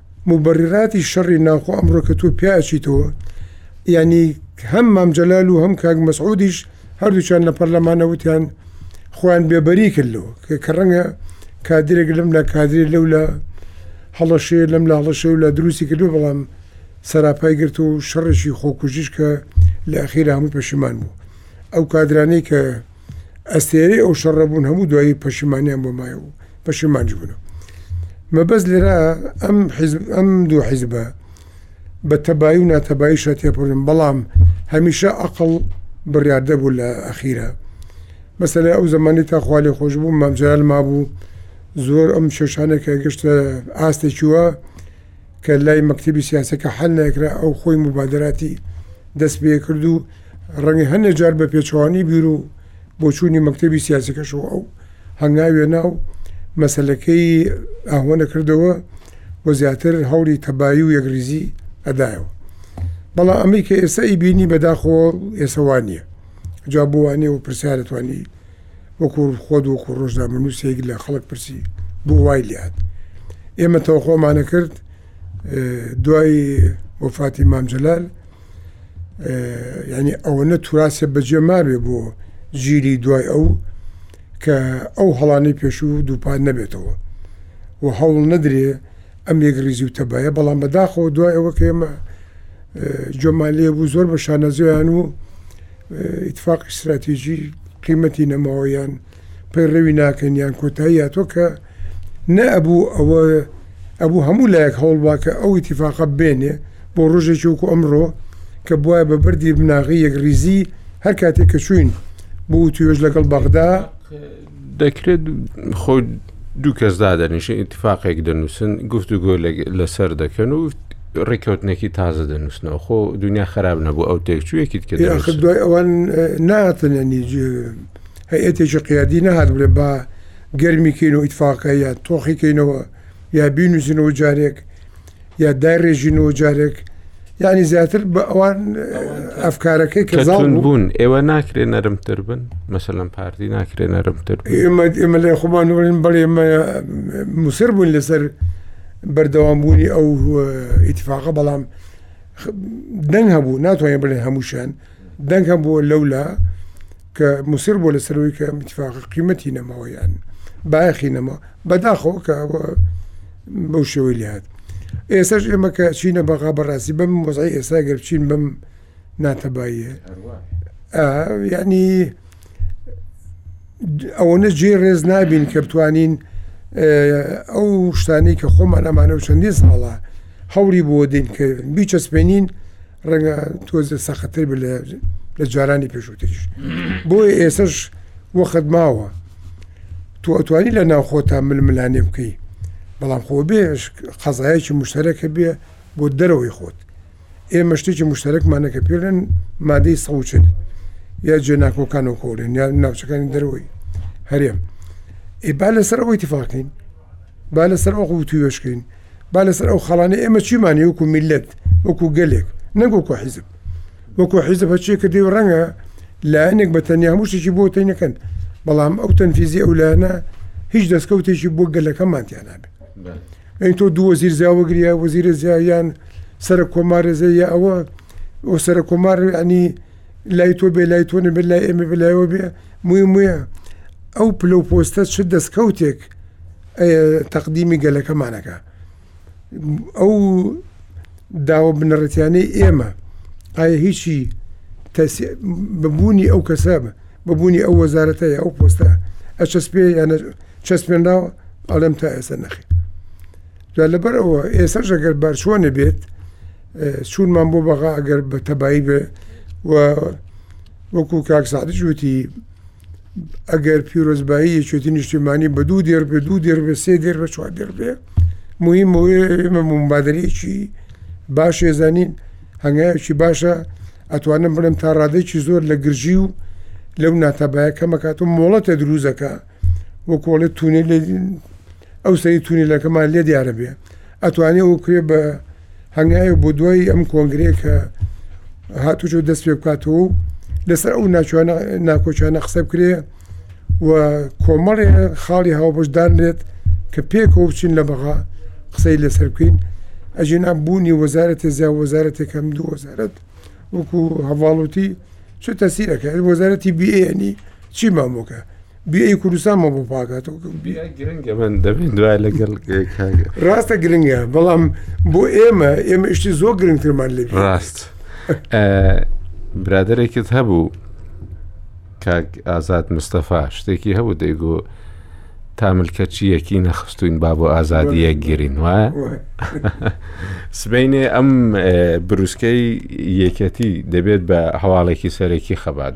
موبەڕیڕاتی شەڕی ناوخۆ ئەمڕۆ کە تۆ پیا ئەچیتەوە ینی هەم مامجلال و هەم کاک مەسعودیش هەردووچان لە پەرلەمانە وتیان خۆیان بێبەری کردەوە کە ڕەنگە کادرێک لەم لە کادری لەو لە هەڵەشەیە لەم لە هەڵەشە و لە دروستی کردو بەڵام سەراپای گرت و شەڕێکی خۆکوژیش کە لە ئەخیرا هەموو پەشیمان بوو ئەو کادرانەی کە ئەستێرەی ئەو شەڕە بوون هەموو دوایی پەشیمانیان بۆ مایە و پەشیمانج بوون مەبەست لێرا ئەم ئەم دوو حیزبە بە تەبایی و ناتەبایی شاتێپڕن بەڵام هەمیشە ئەقل بڕاردە بوو لە ئەخیرە مەسەلە ئەو زمانی تا خوالێ خۆش بوو مامجال مابوو زۆر ئەم شێشانێکە گەشتە ئاستێکیوە کە لای مەکتەبی سیاسەکە حەل نەکرا، ئەو خۆی موبادەراتی دەست پێکرد و ڕەنگە هەندێک جار بە پێچەوانەی بیر و بۆچوونی مەکتەبی سیاسەکەشەوە ئەو هەنگاوی نا و مەسەلەکەی ئاهۆنە کردەوە و زیاتر هەوڵی تەبایی و یەکڕیزی ئەدایەوە. بەڵام ئەمەی کە ئێستا ئەیبینی بەداخەوە ئێستا وا نییە. جا بۆ وا نییە و پرسیارە توانی وەکو خۆت وەکو ڕۆژنامەنووسێک لە خەڵک پرسی بۆ وای لات ئێمە تەوەخۆمانە کرد دوای وەفاتی مامجلال ینی ئەوەنە توراسە بەجێ مابێ بۆ ژیری دوای ئەو کە ئەو هەڵانەی پێشوو دووپات نەبێتەوە و هەوڵ نەدرێ ئەم یەکڕیزی و تەبایە بەڵام بەداخەوە دوای ئەوە کە ئێمە جۆمان لێ بوو زۆر بە شانەزۆیان و ئیتفاق استراتیژی قیمەتی نەماوەیان پەیڕەوی ناکەن یان کۆتایی هاتۆ کە نەبوو ئەوە ئەبوو هەموو لایەک هەوڵبا کە ئەو ئیتیفاقە بێنێ بۆ ڕۆژێکی وکو ئەمڕۆ کە بواە بە بەردی بناغی یەکڕیزی هەر کاتێک کە چوین بۆ توێش لەگەڵ بەغدا دەکرێت خۆ دوو کەس دادەنیشن ئیتفاقێک دەنووسن گفت و گۆ لەسەر دەکەن و ڕێککەوتنێکی تازە دەنووسنەوە خۆ دنیا خراب نەبوو ئەو تێکچوویەکیت کە دوای ئەوان ناتنەنی هەیەتێکی قیادی نەهات بێ با گەرمیکەین و ئیتفاقە یا تۆخیکەینەوە یا بینوسینەوە جارێک یا دای ڕێژینەوە جارێک یعنی زیاتر بە ئەوان ئەفکارەکەی کەزان بوون ئێوە ناکرێ نەرمتر بن مەسە لەم پارتی ناکرێ نەرمتر ئێمە ئێمە لە خۆمان وڵین بەڵێ ئمە موسر بوون لەسەر بەردەوام بوونی ئەو ئیتفاقە بەڵام دەنگ هەبوو ناتوانین بڵێ هەمووشان دەنگ هەبووە لەولا کە موسر بوو لەسەرەوەی کە میتفاقە قیمەتی نەماوە یان بایەخی نەما بەداخەوە کە بەو شێوەی لێهات ئێسش ئێمە کە چینە بەغا بەڕاستی بەم وەزای ئێستا گەر بچین بەم ناتەباییە ینی ئەوەنە جێ ڕێز نابین کە بتوانین ئەو شتانی کە خۆمان ئەمانە و چەندین ساڵە هەوری بۆ دین کە بیچەسپێنین ڕەنگە تۆزە سەختتر بێت لە جارانی پێشووتریش بۆیە ئێسش وەخت ماوە تۆ ئەتوانی لە ناوخۆتا ململانێ بکەی بەڵام خۆ بێ قەزایەکی مشتەرەکە بێ بۆ دەرەوەی خۆت ئێمە شتێکی مشتەرەکمانەکە پێرن مادەی سەوچن یا جێناکۆکان و کۆڵێن یا ناوچەکانی دەرەوەی هەرێم ئێبا لەسەر ئەوەی تفاقین با لەسەر ئەو قووت وێشکەین با لەسەر ئەو خەڵانە ئێمە چیمانی وەکو میلەت وەکو گەلێک نەگوکو حیزب وەکو حیزب هەچێ کە دێو ڕەنگە لایەنێک بە تەنیا هەموو شتێکی بۆ تی نەکەن بەڵام ئەو تەنفیزی ئەو لایەنە هیچ دەستکەوتێکی بۆ گەلەکەمان تیانابێت ئەین تۆ دووە زیر زیاوەگریا وەزیرە زیایان سەر کۆمارێزە یا ئەوە ئەو سەر کۆمار ینی لای تۆ بێ لای تۆ نەبێت لای ئێمە بێ لایەوە بێ موی موە ئەو پلە و پۆستە چ دەستکەوتێک تەقدیمی گەلەکەمانەکە ئەو داوە بنەڕەتیانەی ئێمە ئایا هیچی ببوونی ئەو کەسە ببوونی ئەو وەزارەتە یا ئەو پۆستە ئەچەس پێ یانە چەسپێنراوە ئەڵێم تا ئێستا نەخی جا لەبەر ئەوە ئێستا ژەگەر بارچوانە بێت چوونمان بۆ بەغا ئەگەر بە تەبایی بێ و وەکو کاک سعدش وتی ئەگەر پیرۆزبایی یەکێتی نیشتیمانی بە دوو دێر بێ دوو دێر بێ سێ دێر بە چوار دێر بێ مهم ئێمە مبادلەیەکی باش ێزانین هەنگایەکی باشە ئەتوانم بڵێم تا ڕادێکی زۆر لە گرژی و لەو ناتەبایە کەمەکات و مۆڵەتە دروزەکە وەکۆڵێ تونێ لێ ئەو سەری تونیلەکەمان لێ دیارە بێ ئەتوانێ و کرێ بە هەنگایە بۆ دوای ئەم کۆنگرەیە کە هاتوچۆ دەست پێ بکاتەوە و لەسەر ئەو ناچوانە ناکۆچانە قسە بکرێ و کۆمەڵێ خاڵی هاوبەشدانرێت کە پێکەوە بچین لە بەغا قسەی لەسەر بکەین ئەژینا بوونی وەزارەتی زیا وەزارەتێکم دوو وەزارەت وەکو هەواڵوتی چ تەسیرەکە وەزارەتی بیێنی چی مامۆکە بیایی کوردستان مە بۆ پاکاتەوە گرنگە من دەبین دوای لەگەڵ ڕاستە گرنگە بەڵام بۆ ئێمە ئێمە شتی زۆر گرنگترمان لێ ڕاست برادێکت هەبوو کاک ئازاد مستەفا شتێکی هەبوو دەیگو تاملکەچی یەکی نەخستوین با بۆ ئازادی یەکگیرین وە سبینێ ئەم بروسکەی یەکەتی دەبێت بە هەواڵێکی سەرەکی خەبات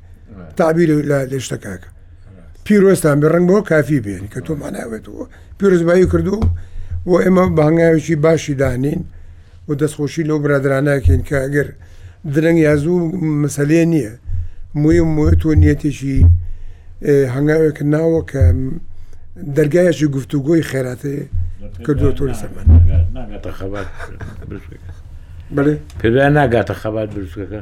تعبیر لە دەشتە کاکە پیرۆستان بێ ڕنگ بۆ کافی بێن کە تۆ ماناوێت و پیرۆزبایی کردو و ئێمە بەهنگاوێکی باشی دانین و دەستخۆشی لەو برادرانەکەین کە ئەگەر درەنگ یازوو مەسلێ نییە مویم موە تۆ نیەتێکی هەنگاوێک ناوە کە دەرگایەکی گفتوگۆی خێراتێ کردو تۆ سەمان بەێ پێدا ناگاتە خەبات برسەکە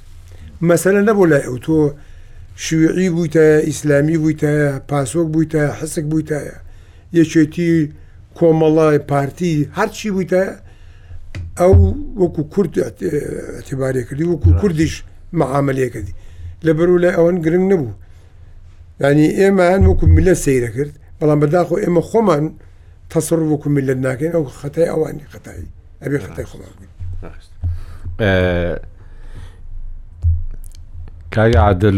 مەسەلە نەبوو لای ئەو تۆ شیوعی بوویتایە ئیسلامی بوویتایە پاسۆک بوویتایە حسک بوویتایە یەکێتی کۆمەڵای پارتی هەرچی بوویتایە ئەو وەکو کورد اعتبارێ کردی وەکو کوردیش معاملەیە کردی لە بەرو لای ئەوەن گرنگ نەبوو ینی ئێمە هەن وەکو ملە سەیرە کرد بەڵام بەداخۆ ئێمە خۆمان تەسەڕوف وەکو میللەت ناکەین ئەو خەتای ئەوانی خەتایی ئەبێ خەتای خۆمان بکەین کاگە عادل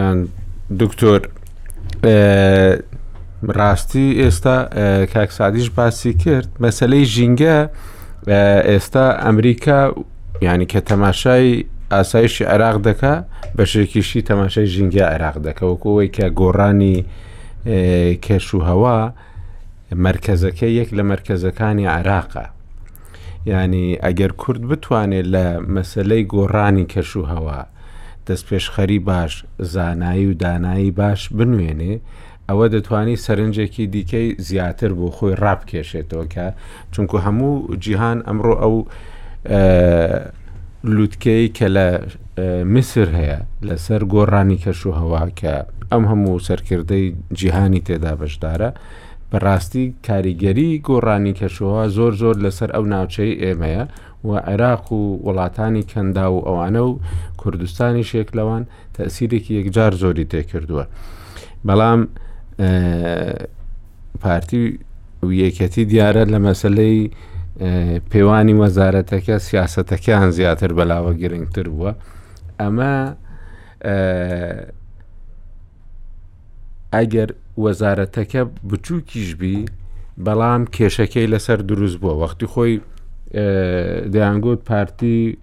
یان دکتۆر ڕاستی ئێستا کاکسادیش باسی کرد مەسلەی ژینگە ئێستا ئەمریکا ینی کە تەماشای ئاسایشی عێراق دەکا بەشێکیشی تەماشای ژینگە عێراق دەکەوەکەوەی کە گۆڕانی کەش و هەوا مەرکەزەکە یەک لە مەرکەزەکانی عراقە ینی ئەگەر کورد بتوانێت لە مەسلەی گۆڕانی کەش و هەوا دەستپێشخەری باش زانایی و دانایی باش بنوێنێ ئەوە دەتوانانی سەرنجێکی دیکەی زیاتر بۆ خۆی ڕابکێشێتەوە کە چونکوو هەموو جیهان ئەمڕۆ ئەو لوتکەی کە لە میسر هەیە لەسەر گۆڕانی کەش و هەوا کە ئەم هەموو سەرکردەی جیهانی تێدا بەشدارە بەڕاستی کاریگەری گۆڕانی کەشوەوە زۆر زۆر لەسەر ئەو ناوچەی ئێمەیە و عێراق و وڵاتانی کەندا و ئەوانە و کوردستانی شێک لەوان تەئسیرێکی یەکجار زۆری تێکردووە بەڵام پارتی و یەکەتی دیارە لە مەسلەی پێوانی وەزارەتەکە سیاستەکەیان زیاتر بەلاوە گرنگتر بووە ئەمە ئەگەر وەزارەتەکە بچووکیش بی بەڵام کێشەکەی لەسەر دروست بووە وەختی خۆی دەیانگووت پارتی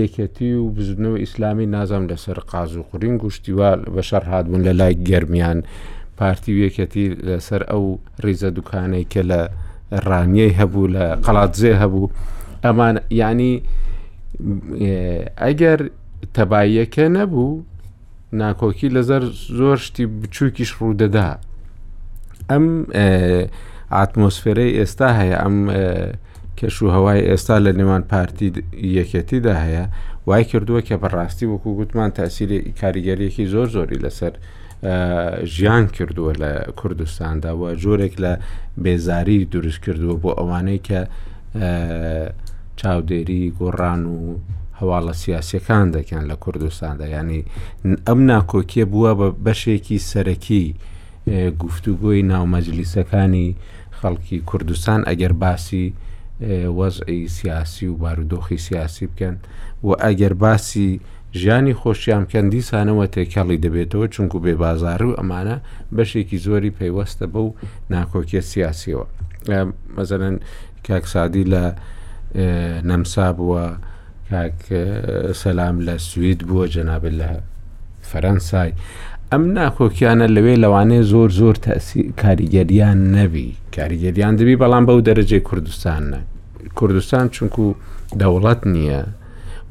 یەکێتی و بزوتنەوە ئیسلامی نازم لەسەر قاز و قرینگ و شتیوا بە شەڕ هاتبوون لە لای گەرمیان پارتی و یەکێتی لەسەر ئەو ریزە دوکانەی کە لە ڕانیەی هەبوو لە قەڵاتزێ هەبوو ئەمان ینی ئەگەر تەباییەکە نەبوو ناکۆکی لەزەر زۆر شتی بچووکیش ڕوودەدا ئەم ئاتمۆسفێرەی ئێستا هەیە ئەم کەش و هەوای ئێستا لە نێوان پارتی یەکێتیدا هەیە وای کردووە کە بەڕاستی وەکو گوتمان تاسیری کاریگەریەکی زۆر زۆری لەسەر ژیان کردووە لە کوردستاندا و جۆرێک لە بێزاری دروست کردووە بۆ ئەوانەی کە چاودێری گۆڕان و هەواڵە سیاسەکان دەکەن لە کوردستاندا ینی ئەم ناکۆکیە بووە بە بەشێکی سەرەکی گفتوگۆی ناومەجلیسەکانی خەڵکی کوردستان ئەگەر باسی وەزعی سیاسی و بارودۆخی سیاسی بکەن و ئەگەر باسی ژیانی خۆشیان بکەن دیسانەوە تێکەڵی دەبێتەوە چونکو بێ بازار و ئەمانە بەشێکی زۆری پەیوەستە بەو ناکۆکیە سیاسیەوە مەزەنەن کاکسادی لە نەمسا بووە کاک سەسلام لە سوید بووە جەناب لە فەرەنسای ئەم ناکۆکیانە لەوێ لەوانێ زۆر زۆر تاسی کاریگەریان نەبی کاریگەریان دەبی بەڵام بەو دەرەجەی کوردستان نە کوردستان چونکو دەوڵەت نییە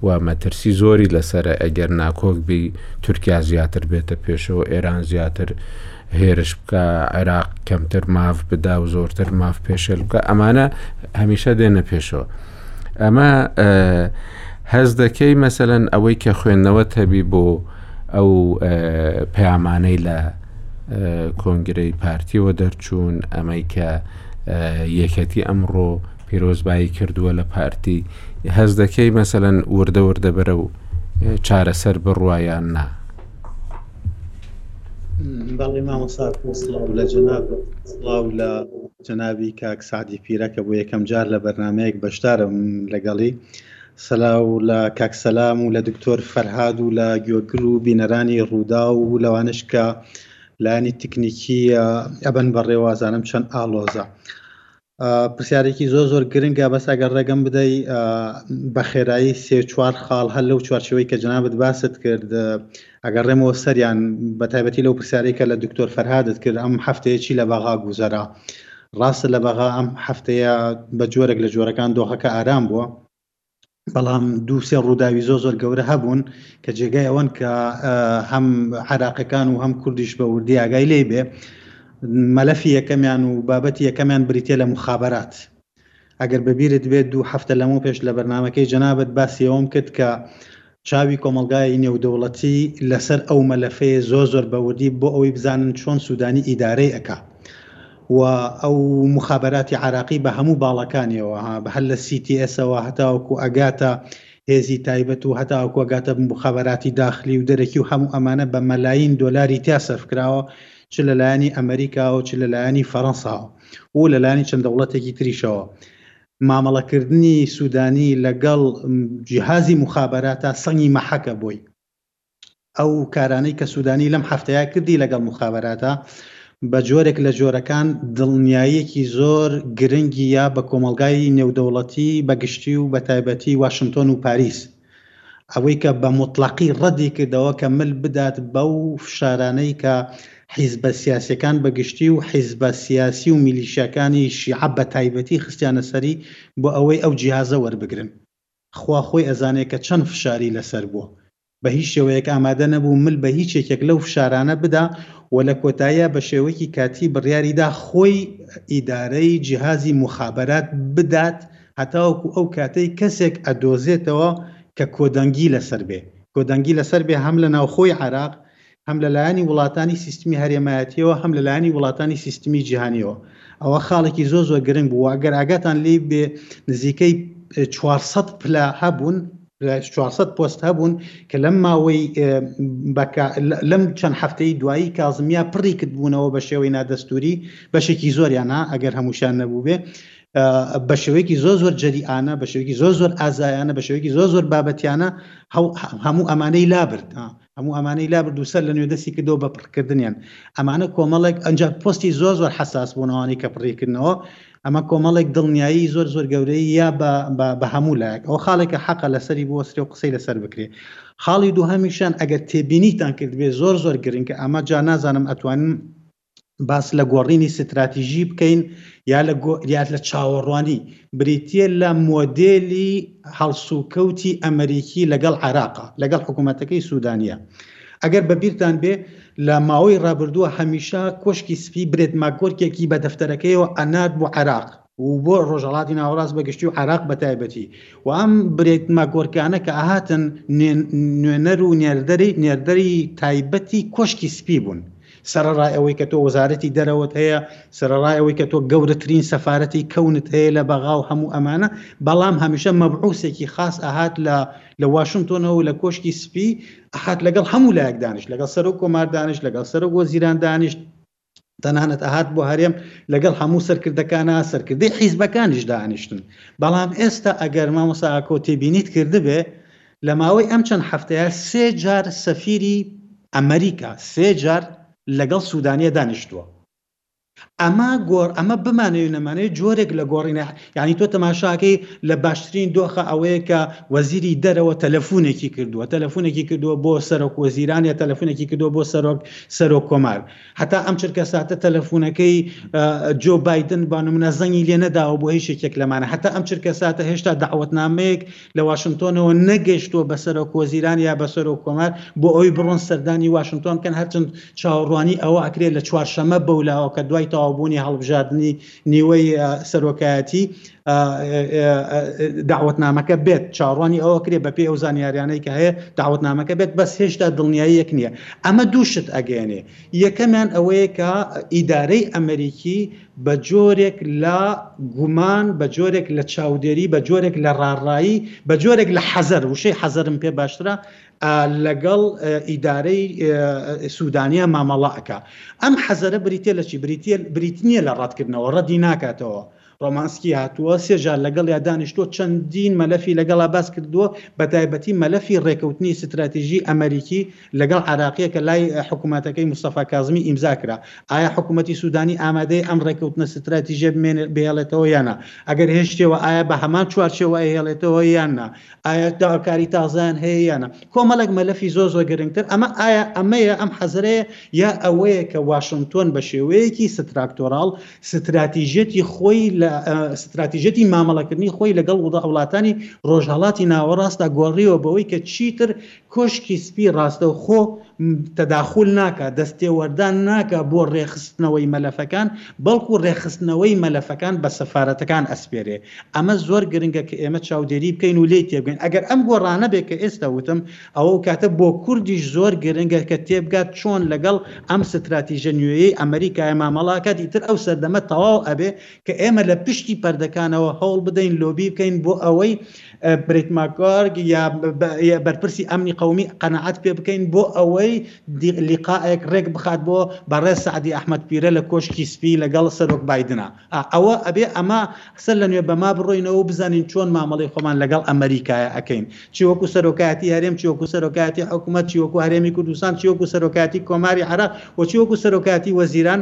و مەترسی زۆری لەسەرە ئەگەر ناکۆک بی تورکیا زیاتر بێتە پێشەوە ئێران زیاتر هێرش بکە عێراق کەمتر ماف بدا و زۆرتر ماف پێشێل بکە ئەمانە هەمیشە دێنە پێشەوە ئەمە هەز دەکەی مەسەن ئەوەی کە خوێندنەوە تەبی بۆ ئەو پەیامانەی لە کۆنگرەی پارتیەوە دەرچوون ئەمەی کە یەکەتی ئەمڕۆ پیرۆزبایی کردووە لە پارتی هەست دەکەی مەسەەن وردە وردە بەرە و چارەسەر بڕواان نا بەڵی مامەسا سڵاو لە جەناب سڵاو لە جەنابی کاک سعدی پیرەکە بۆ یەکەم جار لە بەرنمەیەک بەشدارم لەگەڵی سەلاو لە کاک سەسلام و لە دکتۆر فەرهاد و لە گوێگر و بینەرانی ڕوودا و لەوانش کە لانی تکنیکی ئەبەن بە ڕێوازانم چەند ئالۆزە پرسیارێکی زۆر زۆر گرنگە بەس ئەگەر ڕێگەم بدەی بە خێرایی سێ چوار خاڵ هەر لەو چوارچەوەی کە جنابت باست کرد ئەگەر ڕێمەوە سەریان بە تایبەتی لەو پرسیارەی کە لە دکتۆر فەرهادت کرد ئەم هەفتەیەکی لە بەغا گوزەرا ڕاستە لە بەغا ئەم هەفتەیە بە جۆرێک لە جۆرەکان دۆخەکە ئارام بووە بەڵام دوو سێ ڕووداوی زۆ زۆر گەورە هەبوون کە جێگای ئەوەن کە هەم عراقەکان و هەم کوردیش بە وردی ئاگای لێ بێ مەلەفی یەکەمیان و بابەتی یەکەمیان بریتە لە مخابات ئەگەر بەبیرت بێت دوو هەفتە لەمەو پێش لە بەرنمەکەی جەنابەت باسیەوەم کرد کە چاوی کۆمەڵگای نێودەوڵەتی لەسەر ئەو مەلەفەیە زۆر زۆر بەوردی بۆ ئەوەی بزانن چۆن سودانی ئیدارەی ئەکا و ئەو مخابراتی عراقی بە هەموو باڵەکانیەوە هەر لە CTS ەوە هەتاوەکو ئەگاتە هێزی تایبەت و هەتاوەکو ئەگاتە مخابراتی داخلی و دەرەکی و هەموو ئەمانە بە مەلاین دۆلاری تیا سەرف کراوە چ لەلایەنی ئەمریکاوە چ لەلایەنی فەرەنساوە و لەلایەنی چەند دەوڵەتێکی تریشەوە مامەڵەکردنی سودانی لەگەڵ جیهازی موخابەراتا سەنگی مەحەکە بۆی. ئەو کارانەی کە سودانی لەم هەفتەیە کردی لەگەڵ موخابەراتا بە جۆرێک لە جۆرەکان دڵنیاییەکی زۆر گرنگی یە بە کۆمەڵگای نێودەوڵەتی بە گشتی و بە تایبەتی واشنتۆن و پاریس. ئەوەی کە بە موتڵەقی ڕەدی کردەوە کە مل بدات بەو فشارانەی کە حیزبە سیاسیەکان بە گشتی و حیزبە سیاسی و میلیشیاکانی شیعە بە تایبەتی خستیانە سەری بۆ ئەوەی ئەو جیهازە وەربگرن. خوا خۆی ئەزانێ کە چەند فشاری لەسەر بووە. بە هیچ شێوەیەک ئامادە نەبوو مل بە هیچ یەکێک لەو فشارانە بدا و لە کۆتاییا بە شێوەیەکی کاتی بڕیاری دا خۆی ئیدارەی جیهازی موخابەرات بدات هەتاوەکو ئەو کاتەی کەسێک ئەدۆزێتەوە کە کۆدەنگی لەسەر بێ، کۆدەنگی لەسەر بێ هەم لە ناوخۆی عێراق، هەم لە لایەنی وڵاتانی سیستمی هەرێمایەتیەوە، هەم لە لایەنی وڵاتانی سیستمی جیهانیەوە. ئەوە خاڵێکی زۆر زۆر گرنگ بوو. وە گەر ئاگاتان لێی بێ نزیکەی چوار سەد پلە هەبوون، پلە چوار سەد پۆست هەبوون کە لەم ماوەی بە کا لەم چەند هەفتەی دوایی کازمیا پڕی کردبوونەوە بە شێوەی نادەستووری، بەشێکی زۆریان ها ئەگەر هەمووشیان نەبووبێ. بە شێوەیەکی زۆر زۆر جەریانە بە شێوەیەکی زۆر زۆر ئازایانە بە شێوەیەکی زۆر زۆر بابەتیانە هەموو ئەمانەی لابرد هەموو ئەمانەی لابرد و سەر لە نوێ دەستی کردەوە بە پڕکردنیان ئەمانە کۆمەڵێک ئەنج پستی زۆر زۆر حساس بوونەوانی کە پڕیکردنەوە ئەمە کۆمەڵێک دڵنیایی زۆر زۆر گەورەی یا بە هەموو لایەک ئەو خاڵێکە حەقە لەسەری بۆ سرێ و قسەی لەسەر بکرێ خاڵی دوو هەمیشان ئەگەر تێبینیتان کردبێ زۆر زۆر گرنگ کە ئەمە جا نازانم ئەتوانم باس لە گۆڕینی ستراتیژی بکەین یا لە گۆریات لە چاوەڕوانی بریتە لە مۆدێلی هەڵسوکەوتی ئەمریکی لەگەڵ عراقا لەگەڵ حکوومەتەکەی سوودانە ئەگەر بەبییران بێ لە ماوەی ڕابردووە هەمیشە کۆشکی سپی برێت ماگۆرکێکی بە دەفتەرەکەیەوە ئەنات بۆ عراق و بۆ ڕۆژهەڵاتی ناوەڕاست بە گشتی و عێراق بە تایبەتی و ئەم برێتمە گۆرکانە کە ئاهاتن نوێنەر و نێردەری نێردەری تایبەتی کۆشکی سپی بوون سەرڕای ئەوەی کە تۆ وەزارەتی دەرەوەت هەیە سەرڕای ئەوەی کە تۆ گەورەترین سەفاەتی کەونت هەیە لە بەغا و هەموو ئەمانە بەڵام هەمیشە مەبعوسێکی خاص ئاهات لە لە واشنگتۆنەوە لە کۆشکی سپی ئاهات لەگەڵ هەموو لایەک دانیش لەگەڵ سەرۆک کۆمار دانیش لەگەڵ سەرۆک وەزیران دانیشت تەنانەت ئەهات بۆ هەرێم لەگەڵ هەموو سەرکردەکانا سەرکردەی حیزبەکانیش دانیشتن بەڵام ئێستا ئەگەر مامۆسا ئاکۆ تێبینیت کردبێ لە ماوەی ئەم چەند هەفتەیە سێ جار سەفیری ئەمریکا سێ جار لەگەڵ سوودانیە دانیشتووە ئەمە گۆڕ ئەمە بمانەوێت نەمانەوێت جۆرێک لە گۆڕینە یعنی تۆ تەماشاکەی لە باشترین دۆخە ئەوەیە کە وەزیری دەرەوە تەلەفونێکی کردووە تەلەفونێکی کردووە بۆ سەرۆک وەزیرانە تەلەفونێکی کردووە بۆ سەرۆک سەرۆک کۆمار هەتا ئەم چرکەساتە تەلەفونەکەی جۆ بایدن با نمونە زەنگی لێ نەداوە بۆ هیچ یەکێک لەمانە هەتا ئەم چرکەساتە هێشتا داوەتنامەیەک لە واشنتۆنەوە نەگەشتووە بە سەرۆک وەزیران یا بە سەرۆک کۆمار بۆ ئەوی بڕۆن سەردانی واشنتۆن کەن هەرچند چاوەڕوانی ئەوە ئەکرێت لە چوارشەمە بەولاوە کە دوای تەواوبوونی هەڵبژاردنی نیوەی سەرۆکایەتی داوەتنامەکە بێت چاڕوانی ئەوە کرێ بە پێی ئەو زانیاریانەی کە هەیە داوەتنامەکە بێت بەس هێشتا دڵنیاییەک نییە ئەمە دووشت ئەگەێنێ یەکەمیان ئەوەیە کە ئیدارەی ئەمریکی بە جۆرێک لە گومان بە جۆرێک لە چاودێری بە جۆرێک لە ڕاڕایی بە جۆرێک لە حەزەر وشەی حەزرم پێ باشترە لەگەڵ ئیدارەی سوودانیا مامەڵەکە ئەم حەزەرە بریتە لە چی بریتە بریتنیە لە ڕەتکردنەوە ڕەدی ناکاتەوە ڕۆمانسکی هاتووە سێ جار لەگەڵیا دانیشتووە چەندین مەلەفی لەگەڵا باس کردووە بە تایبەتی مەلەفی ڕێکەوتنی ستراتیژی ئەمەریکی لەگەڵ عێراقیە کە لای حکومەتەکەی مستەفا کازمی ئیمزا کرا ئایا حکوومەتی سوودانی ئامادەی ئەم ڕێکەوتنە ستراتیژیە بمێنێت بهێڵێتەوە یانە ئەگەر هێشتەوە ئایا بە هەمان چوارچەوە ئەهێڵێتەوە یاننا ئایا داواکاری تازان هەیە یانە کۆمەڵک مەلەفی زۆ زۆ گرنگتر ئەمە ئایا ئەمەیە ئەم حەزرەیە یا ئەوەیە کە واشنگتۆن بە شێوەیەکی ستراکتۆرال ستراتیژیەتی خۆی لە ستراتیژیەتی مامەڵەکردنی خۆی لەگەڵ وڵا وڵاتانی ڕۆژهەڵاتی ناوەڕاستدا گۆڕیوە بەوەی کە چیتر کۆشکی سپی ڕاستەوخۆ تەداخول ناکا دەستێوەردان ناکا بۆ ڕێخستنەوەی مەلەفەکان بەڵکو ڕێخستنەوەی مەلەفەکان بە سەفارەتەکان ئەسپێرێ ئەمە زۆر گرنگە کە ئێمە چاودێری بکەین و لێی تێبگەین ئەگەر ئەم گۆڕانە بێ کە ئێستا وتم ئەو کاتە بۆ کوردیش زۆر گرنگە کە تێبگات چۆن لەگەڵ ئەم ستراتیژە نوێیەی ئەمەریکایە مامەڵە ئەکات، ئیتر ئەو سەردەمە تەواو ئەبێ کە ئێمە لە پشتی پەردەکانەوە هەوڵ بدەین لۆبی بکەین بۆ ئەوەی بریت ماکگۆرگ یا بەرپرسی ئەمنی قەومی قەناعەت پێ بکەین بۆ ئەوەی لیقائێک ڕێک بخات بۆ بەڕێز سەعدی ئەحمەد پیرە لە کۆشکی سپی لەگەڵ سەرۆک بایدنا. ئا ئەوە ئەبێ ئەمە سەر لە نوێ بەما بڕۆینەوە و بزانین چۆن مامەڵەی خۆمان لەگەڵ ئەمەریکایە ئەکەین چی وەکو سەرۆکایەتی هەرێم چی وەکو سەرۆکایەتی حکوومەت چی وەکو هەرێمی کوردستان چی وەکو سەرۆکایەتی کۆماری عراق و چی وەکو سەرۆکایەتی وەزیران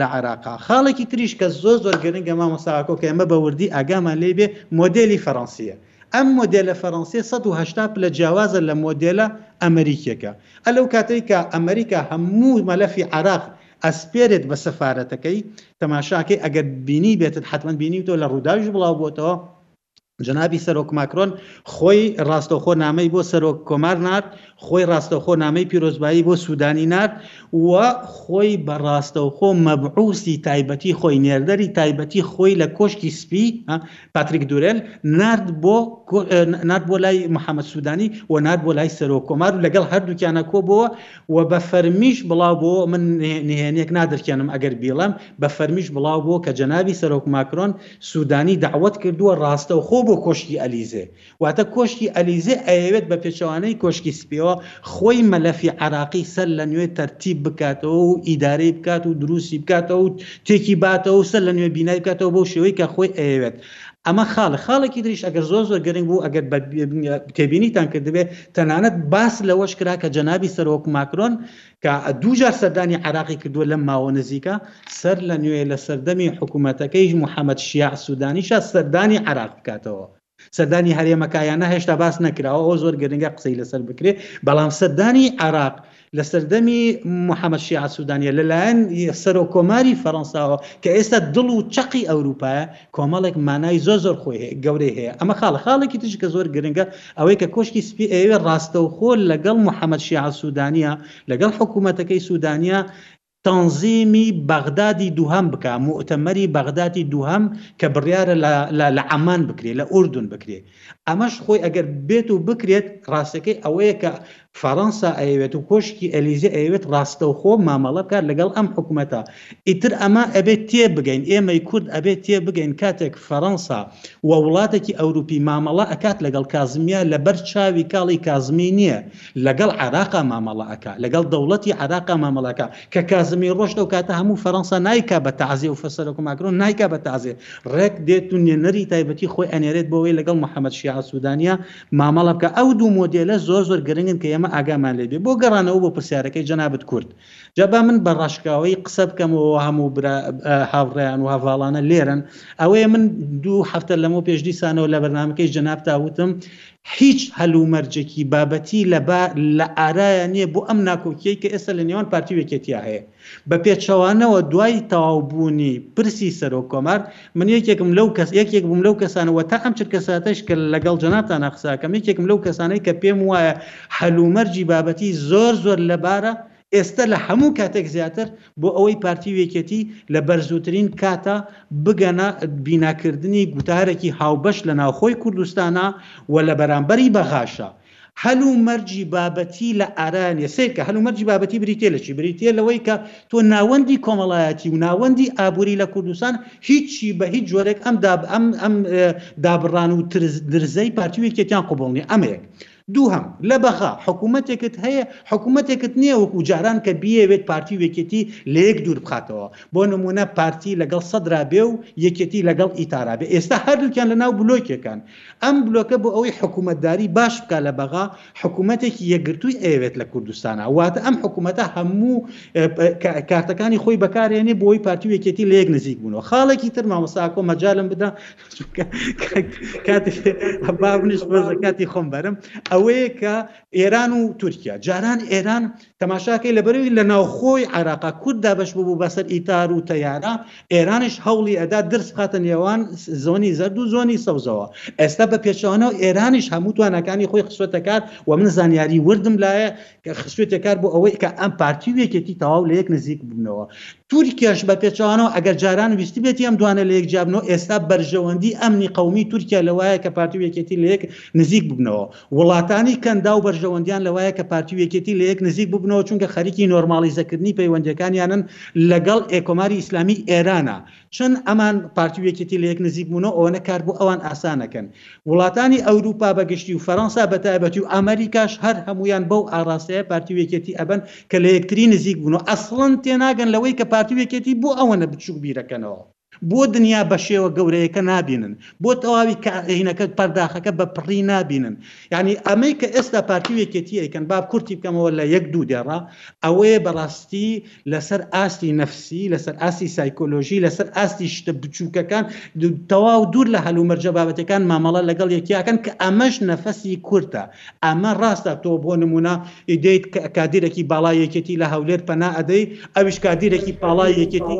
لە عراقا خاڵێکی تریش کە زۆر زۆر گرنگە مامۆساکۆ کە ئێمە بە وردی ئاگامان لێ بێ مۆدێلی فەڕەنسیە ئەم مۆدێلە فەڕەنسیە 1970 پلە جیاوازە لە مۆدێلە ئەمریکیەکە ئە لەو کاتێک کە ئەمریکا هەموو مەلەفی عراق ئەسپێرێت بە سەفارەتەکەی تەماشاکەی ئەگەر بینیبێتت حەتمەن بینیوتەوە لە ڕووداویش بڵاو بۆتەوە جەنابی سەرۆک ماکرۆن خۆی ڕاستەوخۆ نامەی بۆ سەرۆک کۆمار نارد خۆی ڕاستەوخۆ نامەی پیرۆزبایی بۆ سوودانی نارد و خۆی بە ڕاستەوخۆ مەبعوسی تایبەتی خۆی نێردەری تایبەتی خۆی لە کۆشکی سپی پاتریک دورێل نارد بۆ نات بۆ لای محەممەد سوودانی و نات بۆ لای سەرۆک کۆمار و لەگەڵ هەردووکیانە کۆبەوە وە بە فەرمیش بڵاو بۆوە من نهێنیەک نادرکێنم ئەگەر بیڵێم بە فەرمیش بڵاو بۆوە کە جەنابی سەرۆک ماکرۆن سودانی دەعوەت کردووە ڕاستەو خۆ بۆ کۆشکی ئەلیزێ واتە کۆشکی ئەلیزێ ئەیەوێت بە پێچەوانەی کۆشکی سپیەوە خۆی مەلەفی عەراقی سەر لە نوێ تەرتیب بکاتەوە و ئیدارەی بکات و دروستی بکاتەوە و تێکی باتەوە و سەر لە نوێ بینای بکاتەوە بەو شێوەی کە خۆی ئەیەوێت ئەمە خاڵێک، خاڵێکی تریش ئەگەر زۆر زۆر گرنگ بوو، ئەگەر بە تێبینیتان کردبێ، تەنانەت باس لەوەش کرا کە جەنابی سەرۆک ماکرۆن کە دوو جار سەردانی عێراقی کردووە لەم ماوە نزیکە، سەر لە نوێ لە سەردەمی حکوومەتەکەی محەمەد شیاع سوودانیشە سەردانی عێراق بکاتەوە. سەردانی هەرێمەکایانە هێشتا باس نەکراوە، ئەوە زۆر گرنگە قسەی لەسەر بکرێ، بەڵام سەردانی عێراق لە سەردەمی محەمەد شیاع سوودانییە لە لایەن سەرۆک کۆماری فەرەنساوە کە ئێستا دڵ و چەقی ئەورووپایە کۆمەڵێک مانای زۆر زۆر خۆی هەیە گەورەی هەیە ئەمە خاڵە خاڵێکی تریش کە زۆر گرنگە ئەوەی کە کۆشکی سپی ئەیەوێ ڕاستەوخۆ لەگەڵ محەمەد شیاع سوودانییە لەگەڵ حکوومەتەکەی سوودانییە تەنزیمی بەغدادی دووهەم بکا، موئتەمەری بەغدادی دووهەم کە بڕیارە لە لە عەمان بکرێ، لە ئوردن بکرێ. ئەمەش خۆی ئەگەر بێت و بکرێت، ڕاستیەکەی ئەوەیە کە فەرەنسا ئەیەوێت و کۆشکی ئەلیزێ ئەیەوێت ڕاستەوخۆ مامەڵە بکات لەگەڵ ئەم حکومەتە. ئیتر ئەمە ئەبێت تێبگەین، ئێمەی کورد ئەبێت تێبگەین کاتێک فەرەنسا و وڵاتێکی ئەوروپی مامەڵە ئەکات لەگەڵ کازمیا لەبەر چاوی کاڵی کازمی نیە، لەگەڵ عێراقا مامەڵە ئەکا لەگەڵ دەوڵەتی عێراقا مامەڵە ئەکا کە کازمی ڕۆشت ئەو کاتە هەموو فەرەنسا نایکا بە تەعزێ و سەرۆک ماکرۆن نایکا بە تەعزێ ڕێک دێت و نوێنەری تایبەتی خۆی ئەنێرێت بۆ ئەوەی لەگەڵ محەمەد شیاع سودانیە مامەڵە بکا ئەو دوو مۆدێلە زۆر زۆر گرنگن کە ئێمە ئاگامان لێ بێ بۆ گەڕانەوە بۆ پرسیارەکەی جەنابت کورد جا با من بە ڕاشکاوەی قسە بکەمەوە هەموو برا هاوڕێیان و هەڤاڵانە لێرەن ئەوەیە من دوو هەفتە لەمەو پێش دیسانەوە لە بەرنامەکەی جەنابتا وتم هیچ هەلومەرجێکی بابەتی لە ئارایە نییە بۆ ئەم ناکۆکییەی کە ئێستا لە نێوان پارتی و یەکێتیا هەیە. بە پێچەوانەوە دوای تەواو بوونی پرسی سەرۆک کۆمار، من یەکێکم لەو کەس، یەکێک بووم لەو کەسانە و تا ئەم چرکە ساتەش کە لە گەڵ جەنابتانا قسە ئەکەم یەکێکم لەو کەسانەی کە پێم وایە هەلومەرجی بابەتی زۆر زۆر لە بارە ئێستە لە هەموو کاتێک زیاتر بۆ ئەوەی پارتی و یەکێتی لە بەرزووترین کاتا بگەنە بیناکردنی گوتارێکی هاوبەش لە ناوخۆی کوردستانا و لە بەرامبەری بەغاشە هەل و مەرجی بابەتی لە ئارایان نیە. سەیرکە هەل و مەرجی بابەتی بریتیە لە چی؟ بریتیە لەوەی کە تۆ ناوەندی کۆمەڵایەتی و ناوەندی ئابووری لە کوردستان هیچی بە هیچ جۆرێک ئەم داب ئەم ئەم دابڕان و درزەی پارتی و یەکێتیان قبوڵ نیە. ئەمە یەک. دووهەم، لە بەغا، حکوومەتێکت هەیە، حکوومەتێکت نییە وەکوو جاران کە بیەوێت پارتی و یەکێتی لە یەک دوور بخاتەوە، بۆ نموونە پارتی لەگەڵ سەدرا بێ و یەکێتی لەگەڵ ئیتارا بێ، ئێستا هەردووکیان لە ناو بلۆکێکەن، ئەم بلۆکە بۆ ئەوەی حکوومەتداری باش بکا لە بەغا، حکوومەتێکی یەکگرتووی ئەیەوێت لە کوردستانا، واتە ئەم حکوومەتە هەموو کارتەکانی خۆی بەکار هێنێ بۆ ئەوەی پارتی و یەکێتی لە یەک نزیک بوونەوە. خاڵێکی تر مامۆستا ئاکۆ مەجالم بدە، بابنیش بەزە کاتی خۆم بەرم ئەوەیە کە ئێران و تورکیا جاران ئێران تەماشاکەی لە بەرەوی لە ناوخۆی عراقا کورددا بەش ببوو بەسەر ئیتار و تەیارە ئێرانش هەوڵی ئەدا درس بخاتە نێوان زۆنی زەرد و زۆنی سەوزەوە ئێستا بە پێچوانەوە ئێرانش هەموو توانەکانی خۆی خسوەتەکار و من زانیاری وردم لایە خستوویەتە کار بۆ ئەوەی کە ئەم پارتی و یەکێتی تەواو لە یەک نزیک ببنەوە. تورکیاش بە پێچەوانەوە ئەگەر جاران ویستبێتی ئەم دوانە لە یەک جیا بنەوە، ئێستا بەرژەوەندی ئەمنی قەومیی تورکیا لە وایە کە پارتی و یەکێتی لە یەک نزیک ببنەوە. وڵاتانی کەنداو بەرژەوەندیان لە وایە کە پارتی و یەکێتی لە یەک نزیک ببنەوە چونکە خەریکی نۆرماڵیزەکردنی پەیوەندییەکانیانن لەگەڵ ئێ کۆماری ئیسلامیی ئێرانە. چون ئەمان پارتی و یەکێتی لە یەک نزیک بوونەوە ئەوەنە کار بۆ ئەوان ئاسان ئەکەن. وڵاتانی ئەوروپا بە گشتی و فەرەنسا بە تایبەتی و ئەمەریکاش هەر هەموویان بەو ئاراستەیە پارتی و یەکێتی ئەبەن کە لە یەکتری نزیک بوونەوە ئەسڵەن تێناگەن لەوەی کە پارتی و یەکێتی بۆ ئەوەنە بچووک بیرەکەنەوە، بۆ دنیا بە شێوە گەورەیەکە نابینن، بۆ تەواوی کائینەکە، پەرداخەکە بە پڕی نابینن. یەعنی ئەمەی کە ئێستا پارتی و یەکێتی ئەیکەن، با کورتی بکەمەوە لە یەک دوو دێڕە، ئەوەیە بە ڕاستی لەسەر ئاستی نەفسی لەسەر ئاستی سایکۆلۆژی لەسەر ئاستی شتە بچووکەکان تەواو دوور لە هەلومەرجە بابەتەکان مامەڵە لەگەڵ یەکیاکەن کە ئەمەش نەفەسی کورتە ئەمە ڕاستە تۆ بۆ نمونە ئیدەیت کە کادیرەکی باڵای یەکێتی لە هەولێر پەنا ئەدەی ئەویش کادیرێکی پاڵای یەکێتی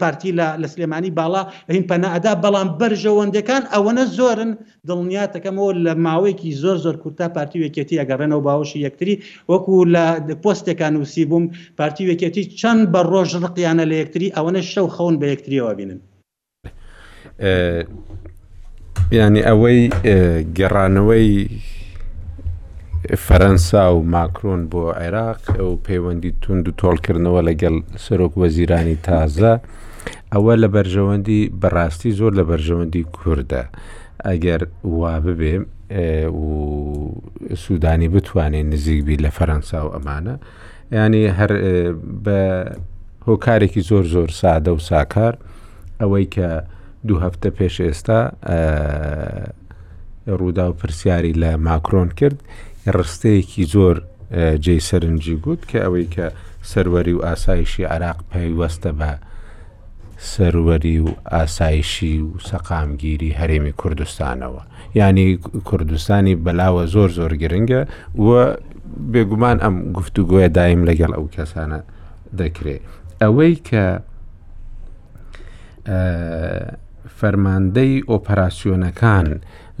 پارتی لە سلێمانی باڵا هین پەنا ئەدا بەڵام بەرژەوەندەکان ئەوەنە زۆرن دڵنیاتەکەمەوە لە ماوەیەکی زۆر زۆر کورتا پارتی و یەکێتی ئەگەڕێنەوە باوەشی یەکتری وەکو لە پۆستێکا نووسیبووم پارتی و یەکێتی چەند بە ڕۆژ ڕقیانە لە یەکتری ئەوەنە شەو خەون بە یەکتریەوە بینن ینی ئەوەی گەڕانەوەی فەرەنسا و ماکرۆن بۆ عێراق ئەو پەیوەندی تونند و تۆڵکردنەوە لەگەڵ سەرۆک وەزیرانی تازە ئەوە لە بەرژەوەندی بەڕاستی زۆر لە بەرژەوەندی کوردە ئەگەر وا ببێ و سوودانی بتوانێت نزیکبی لە فەەنسا و ئەمانە ینی هەر بە هۆکارێکی زۆر زۆر سادە و ساکار ئەوەی کە دوو هەفتە پێش ئێستا رووداو پرسیاری لە ماکرۆن کرد ڕستەیەکی زۆر جێی سەرنجی گوت کە ئەوەی کە سەروەری و ئاسایشی عراق پەیوەستە بە سەروەری و ئاسایشی و سەقامگیری هەرێمی کوردستانەوە ینی کوردستانی بەلاوە زۆر زۆر گرنگە و بێگومان ئەم گفتوگوۆە دایم لەگەڵ ئەو کەسانە دەکرێت ئەوەی کە فەرماندەی ئۆپەراسیۆنەکان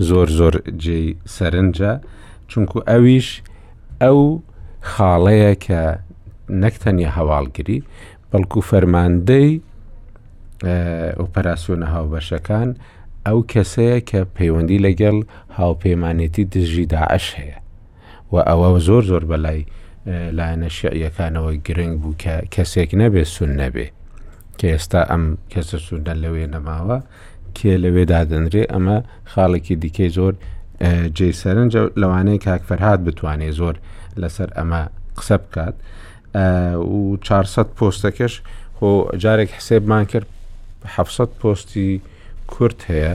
زۆر زۆر جێی سەرنجە چونکو ئەویش ئەو خاڵەیە کە نەک تەنیا هەواڵگری بەڵکو فەرماندەی ئۆپەراسسیۆنە هاوبەشەکان ئەو کەسەیە کە پەیوەندی لەگەڵ هاوپەیمانێتی دژی داعش هەیە و ئەوە زۆر زۆر بەلای لایەنە شیعیەکانەوە گرنگ بوو کە کەسێک نەبێ سون نەبێ کە ئێستا ئەم کەسە سوودە لەوێ نەماوە کێ لەوێ دادەنرێ ئەمە خاڵێکی دیکەی زۆر جێ سەرنج لەوانەیە کاک فەرهاد بتوانێت زۆر لەسەر ئەمە قسە بکات و 400 پۆستەکەش خۆ جارێک حسێبمان کرد 700 پۆستی کورت هەیە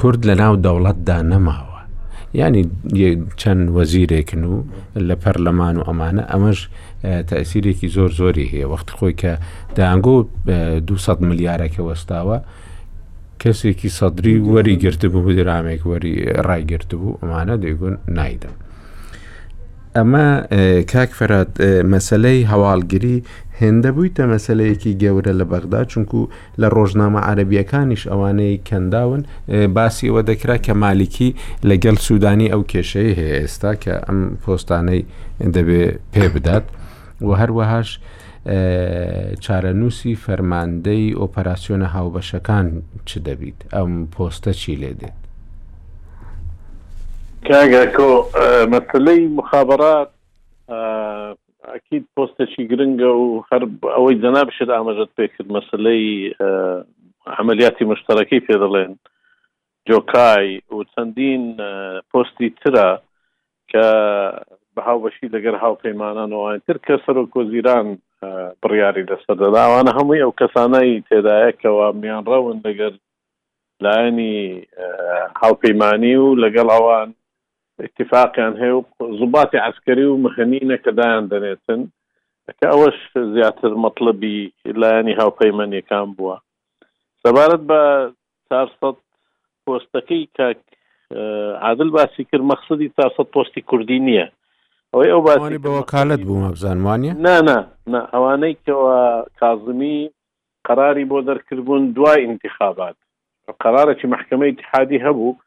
کورد لە ناو دەوڵەتدا نەماوە ینی چەند وەزیرێکن و لە پەرلەمان و ئەمانە ئەمەش تەسیرێکی زۆر زۆری هەیە وەخت خۆی کە داهنگۆ 200 ملیارەکە وەستاوە کەسێکی سەدری وەری گرتبوو درامێک وەری ڕایگرتبوو ئەمانە دەیگون نایدەم. ئەمە کاک فرات مەسلەی هەواڵگری هێندە بوویتە مەسلەیەکی گەورە لە بەغدا چونکو لە ڕۆژنامە عەرەبییەکانیش ئەوانەی کەنداون باسی ئەوە دەکرا کە مالیکی لەگەڵ سوودانی ئەو کێشەیە هەیە ئێستا کە ئەم پۆستانەی دەبێ پێ بدات و هەروەهاش چارەنووسی فەرماندەی ئۆپەراسیۆنە هاوبەشەکان چ دەبیت ئەم پۆستە چی لێ دێت کاگەکۆ مەسلەی مخابات ئەکید پۆستێکی گرنگە و هەر ئەوەی جەنابی شت ئاماژەت پێ کرد مەسلەی عملیاتی مشتەرەکەی پێ دەڵێن جۆکای و چەندین پۆستی ترە کە بە هاوبەشی لەگەر هاوپەیمانان وانتر کە سەرۆک وەزیران بڕیاری لەسەر دەدا ئەوانە هەمووی ئەو کەسانایی تێدایەکەوە میان ڕەون لەگەر لایەنی هاوپەیمانی و لەگەڵ ئەوان ئیتیفاقیان هەیە و زوباتی عەسکەری و مهنیینە کە دایان دەنێتن، کە ئەوەش زیاتر مەتڵەبی لایەنی هاوپەیمەنییەکان بووە. سەبارەت بە چار سەد پۆستەکەی کاک عادل باسی کرد، مەخسەدی چار سەد پۆستی کوردی نییە. ئەوەی ئەو باسی کرد مەخسەدی. ئەوانەی بە وەکالەت بوو وابزانم وانییە؟ نا نا نا ئەوانەی کەوا کازمی قەراری بۆ دەرکردبوون دوای ئینتیخابات، قەرارەکی مەحکەمەی ئیتیحادی هەبوو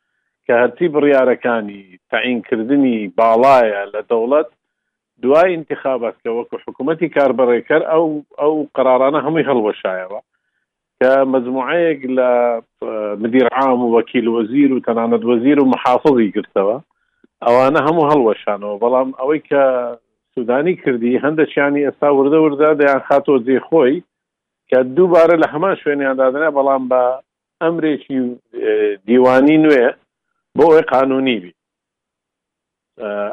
کە هەرچی بڕیارەکانی تەعینکردنی باڵایە لە دەوڵەت دوای ئینتیخابات کە وەکو حکومەتی کاربەڕێکەر ئەو ئەو قەرارانە هەمووی هەڵوەشایەوە کە مەجموعەیەک لە مدیر عام و وەکیل وەزیر و تەنانەت وەزیر و محافظی گرتەوە ئەوانە هەموو هەڵوەشانەوە بەڵام ئەوەی کە سودانی کردی، هەندەکیانی ئێستا وردە وردە دەیانخاتەوە جێی خۆی، کە دووبارە لە هەمان شوێنیان دادەنا، بەڵام بە ئەمرێکی دیوانی نوێ بۆ ئەوەی قانونی بی.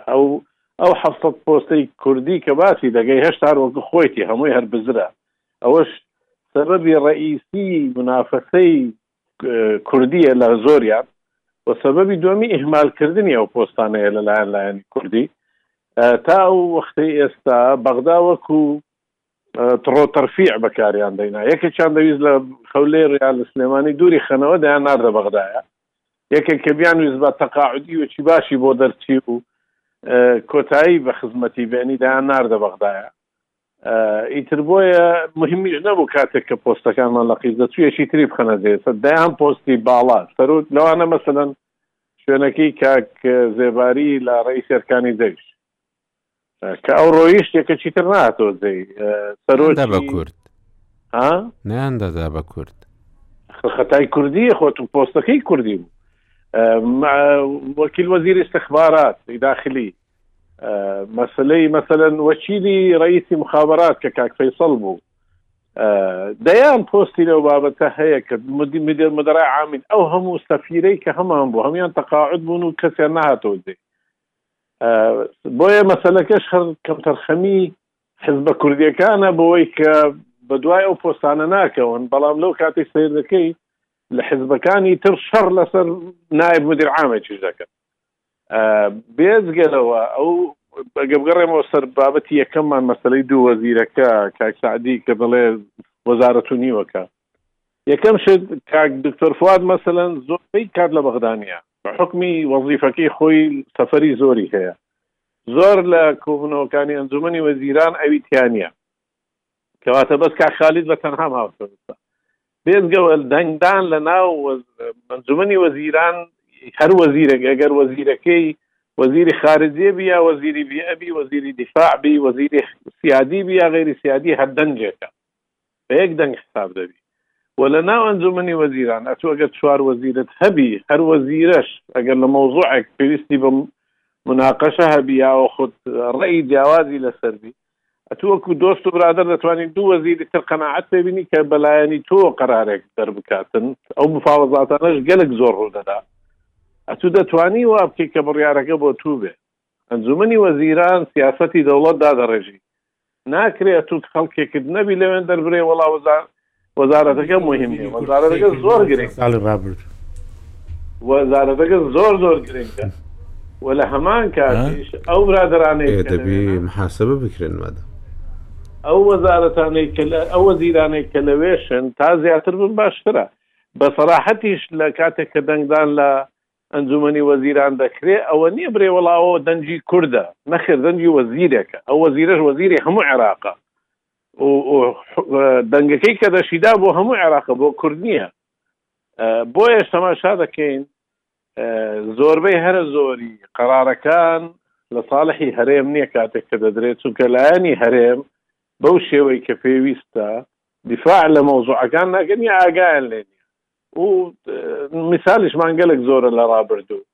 ئەو ئەو حەفت سەد پۆستەی کوردی کە باسی دەکەی هەشت هەر وەکو خۆیتی هەمووی هەر بزرە، ئەوەش سەبەبی ڕەئیسی منافەسەی کوردییە لە زۆریان و سەبەبی دووەمی ئیهمالکردنی ئەو پۆستانەیە لەلایەن لایەنی کوردی تا ئەو وەختەی ئێستا بەغدا وەکو تڕۆ تەرفیع بەکاریان دەینا یەکێکیان دەویست لە خەولێ ڕیا لە سلێمانی دووری خەنەوە دەیان ناردە بەغدایە یەکێک کە بیان ویست بە تەقاعدی وچی باشی بۆ دەرچی و کۆتایی بە خزمەتی بێنی دایان ناردە بەغدایە ئیتر بۆیە مهمیش نەبوو کاتێک کە پۆستەکانمان لە قیس دەچوو یەکی تری بخەنە جێ ئێستا دەیان پۆستی باڵا سەروو لەوانە مەسەلەن شوێنەکەی کاک زێباری لە ڕئیسی ئەرکانی جەیش کە ئەو ڕۆیشت یەکەکی تر ناتۆ جێی سەرۆکی بە کورد ها نیان دەدا بە کورد خەتای کوردی خۆت و پۆستەکەی کوردی بوو وەکیل وەزیری استخبارات داخلی مەسلەی مەسەن وەکیلی ڕئیسی مخابات کە کاک فەیسەڵ بوو دەیان پۆستی لەو بابەتە هەیە کە مدی مدر مدرای عامین ئەو هەموو سەفیرەی کە هەمان بوو هەمان تەقاعد بوون و کەسیان نهاتەوە دێ بۆیە مەسلەکەش هەر کەمتەرخەمی حزبە کوردیەکانە بۆەوەی کە بە دوای ئەو پۆستانە ناکەون بەڵام لەو کاتی سیر دەکەی لە حزبەکانی تر شەڕ لەسەر نایب مدیر عامێکیش دەکەن بێجگە لەوە ئەو بەگە بگەڕێمەوە سەر بابەتی یەکەممان مەسلەی دوو وەزیرەکە کاک سعدی کە دەڵێ وەزارەت و نیوەکە یەکەم شت کاک دکتۆر فواد مەسەەن زۆربەی کات لە بەغدانە حکمی وەزیفەکەی خۆی سەفری زۆری هەیە زۆر لە کۆبنەوەکانی ئەنجومنی وەزیران ئەوی تیانە کەواتە بەس کاک خالید بە تەنهام هاوسەر بە بێزگەوە دەنگدان لە ناو منجومنی وەزیران هەر وەزیرێک ئەگەر وەزیرەکەی وەزیری خارجێ بیا وەزیری بیئەبی وەزیری دیفاعبی وەزیری سیادی بیا غێری سیادی هەر دەنگێکە بە یەک دەنگ حساب دەبی و لە ناو ئەنجومنی وەزیران ئەتو ئەگەر چوار وەزیرت هەبی هەر وەزیرەش ئەگەر لە مەوزوعێک پێویستی بم مناقەشە هەبی یاوە خود ڕێی جیاوازی لەسەر بی ئەتو وەکو دۆست و برادەر دەتوانی دوو وەزیری تر قەناعەت پێ بینی کە بە لایەنی تۆ قەرارێک دەربکاتن، ئەو مفاوەزاتانەش گەلەک زۆر ڕوو دەدا. ئەتو دەتوانی وا بکەی کە بڕیارەکە بۆ توو بێ. ئەنجومەنی وەزیران سیاسەتی دەوڵەت دادەڕێژی. ناکرێ ئەتو خەڵکێکت نەبی لەوێندەر برێ وەڵا وەزارەت وەزارەتەکە مهم نیە وەزارەتەکە زۆر گرنگ ساڵی ڕابردوو وەزارەتەکە زۆر زۆر گرنگە و لە هەمان کاتیش ئەو برادرانەی دەبی محاسبە بکرێن مادە ئەو وەزارەتانەی کە ئەو وەزیرانەی کە لەوێشن تا زیاتر بن باشترە بە سەراحەتیش لە کاتێک کە دەنگدان لە ئەنجومنی وەزیران دەکرێ ئەوە نییە برێ وڵاوەوە دەنگی کووردە نەخێر دەنگی وەزیرێکە ئەو وەزیرش وەزیری هەموو عێراقە دەنگەکەی کە دەشیدا بۆ هەموو عێراقە بۆ کورد نییە بۆیەش تەماشا دەکەین زۆربەی هەرە زۆری قەرارەکان لە ساڵحی هەرێم نییە کاتێک کە دەدرێت چونکە لایەنی هەرێم بەو شێوەی کە پێویستە دیفاع لە مەوزوعەکان ناکەن یا ئاگایان لێ و میسالیشمان گەلک زۆرە لە ڕابردوو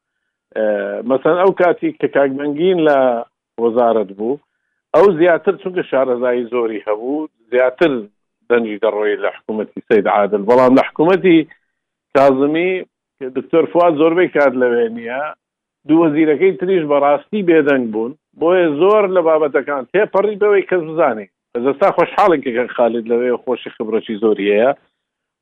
مەسەن ئەو کاتی کە کاکبنگین لە وەزارەت بوو ئەو زیاتر چونکە شارەزایی زۆری هەبوو زیاتر دەنگی دەڕۆی لە حکوومەتی سید عادل بەڵام لە حکوومەتی کازمی دکتۆر فواد زۆربەی کات لەوێ نییە دوو وەزیرەکەی تریش بەڕاستی بێدەنگ بوون بۆیە زۆر لە بابەتەکان تێپەڕی بەوەی کەس بزانێ ئەزستا خۆشحاڵن کە خالید لەوێ خۆشی خبرەی زۆری هەیە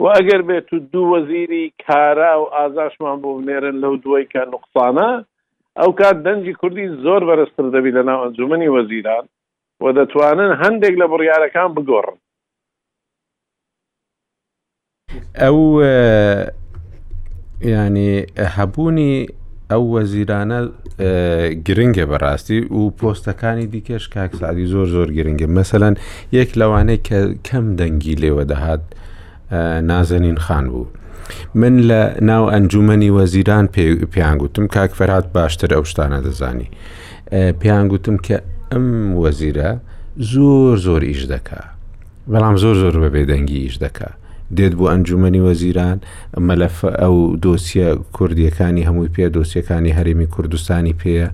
وە ئەگەر بێت و دوو وەزیری کارا و ئازاشمان بۆ بنێرن لەو دووەی کە نوقسانە ئەوکات دەنگی کوردی زۆر بەرزتر دەبی لە ناو ئەنجومەنی وەزیران و دەتوانن هەندێک لە بڕیارەکان بگۆڕن. ئەو ینی هەبوونی ئەو وەزیرانە گرنگە بەڕاستی و پۆستەکانی دیکەش کاکسعدی زۆر زۆر گرنگە مەسەەن یەک لەوانەیە کە کەم دەنگی لێوە دەهات نازەنین خان بوو من لە ناو ئەنجومنی وەزیران پیانگوتم کاک فەرات باشتر ئەو شتانە دەزانی پیانگوتم کە ئەم وەزیرە زۆر زۆر ئیش دەکا بەڵام زۆر زۆر بە بێدەنگی ئیش دەکا دێت بۆ ئەنجومنی وەزیران مەلەف ئەو دۆسیە کوردیەکانی هەمووی پێ دۆسیەکانی هەرێمی کوردستانی پێە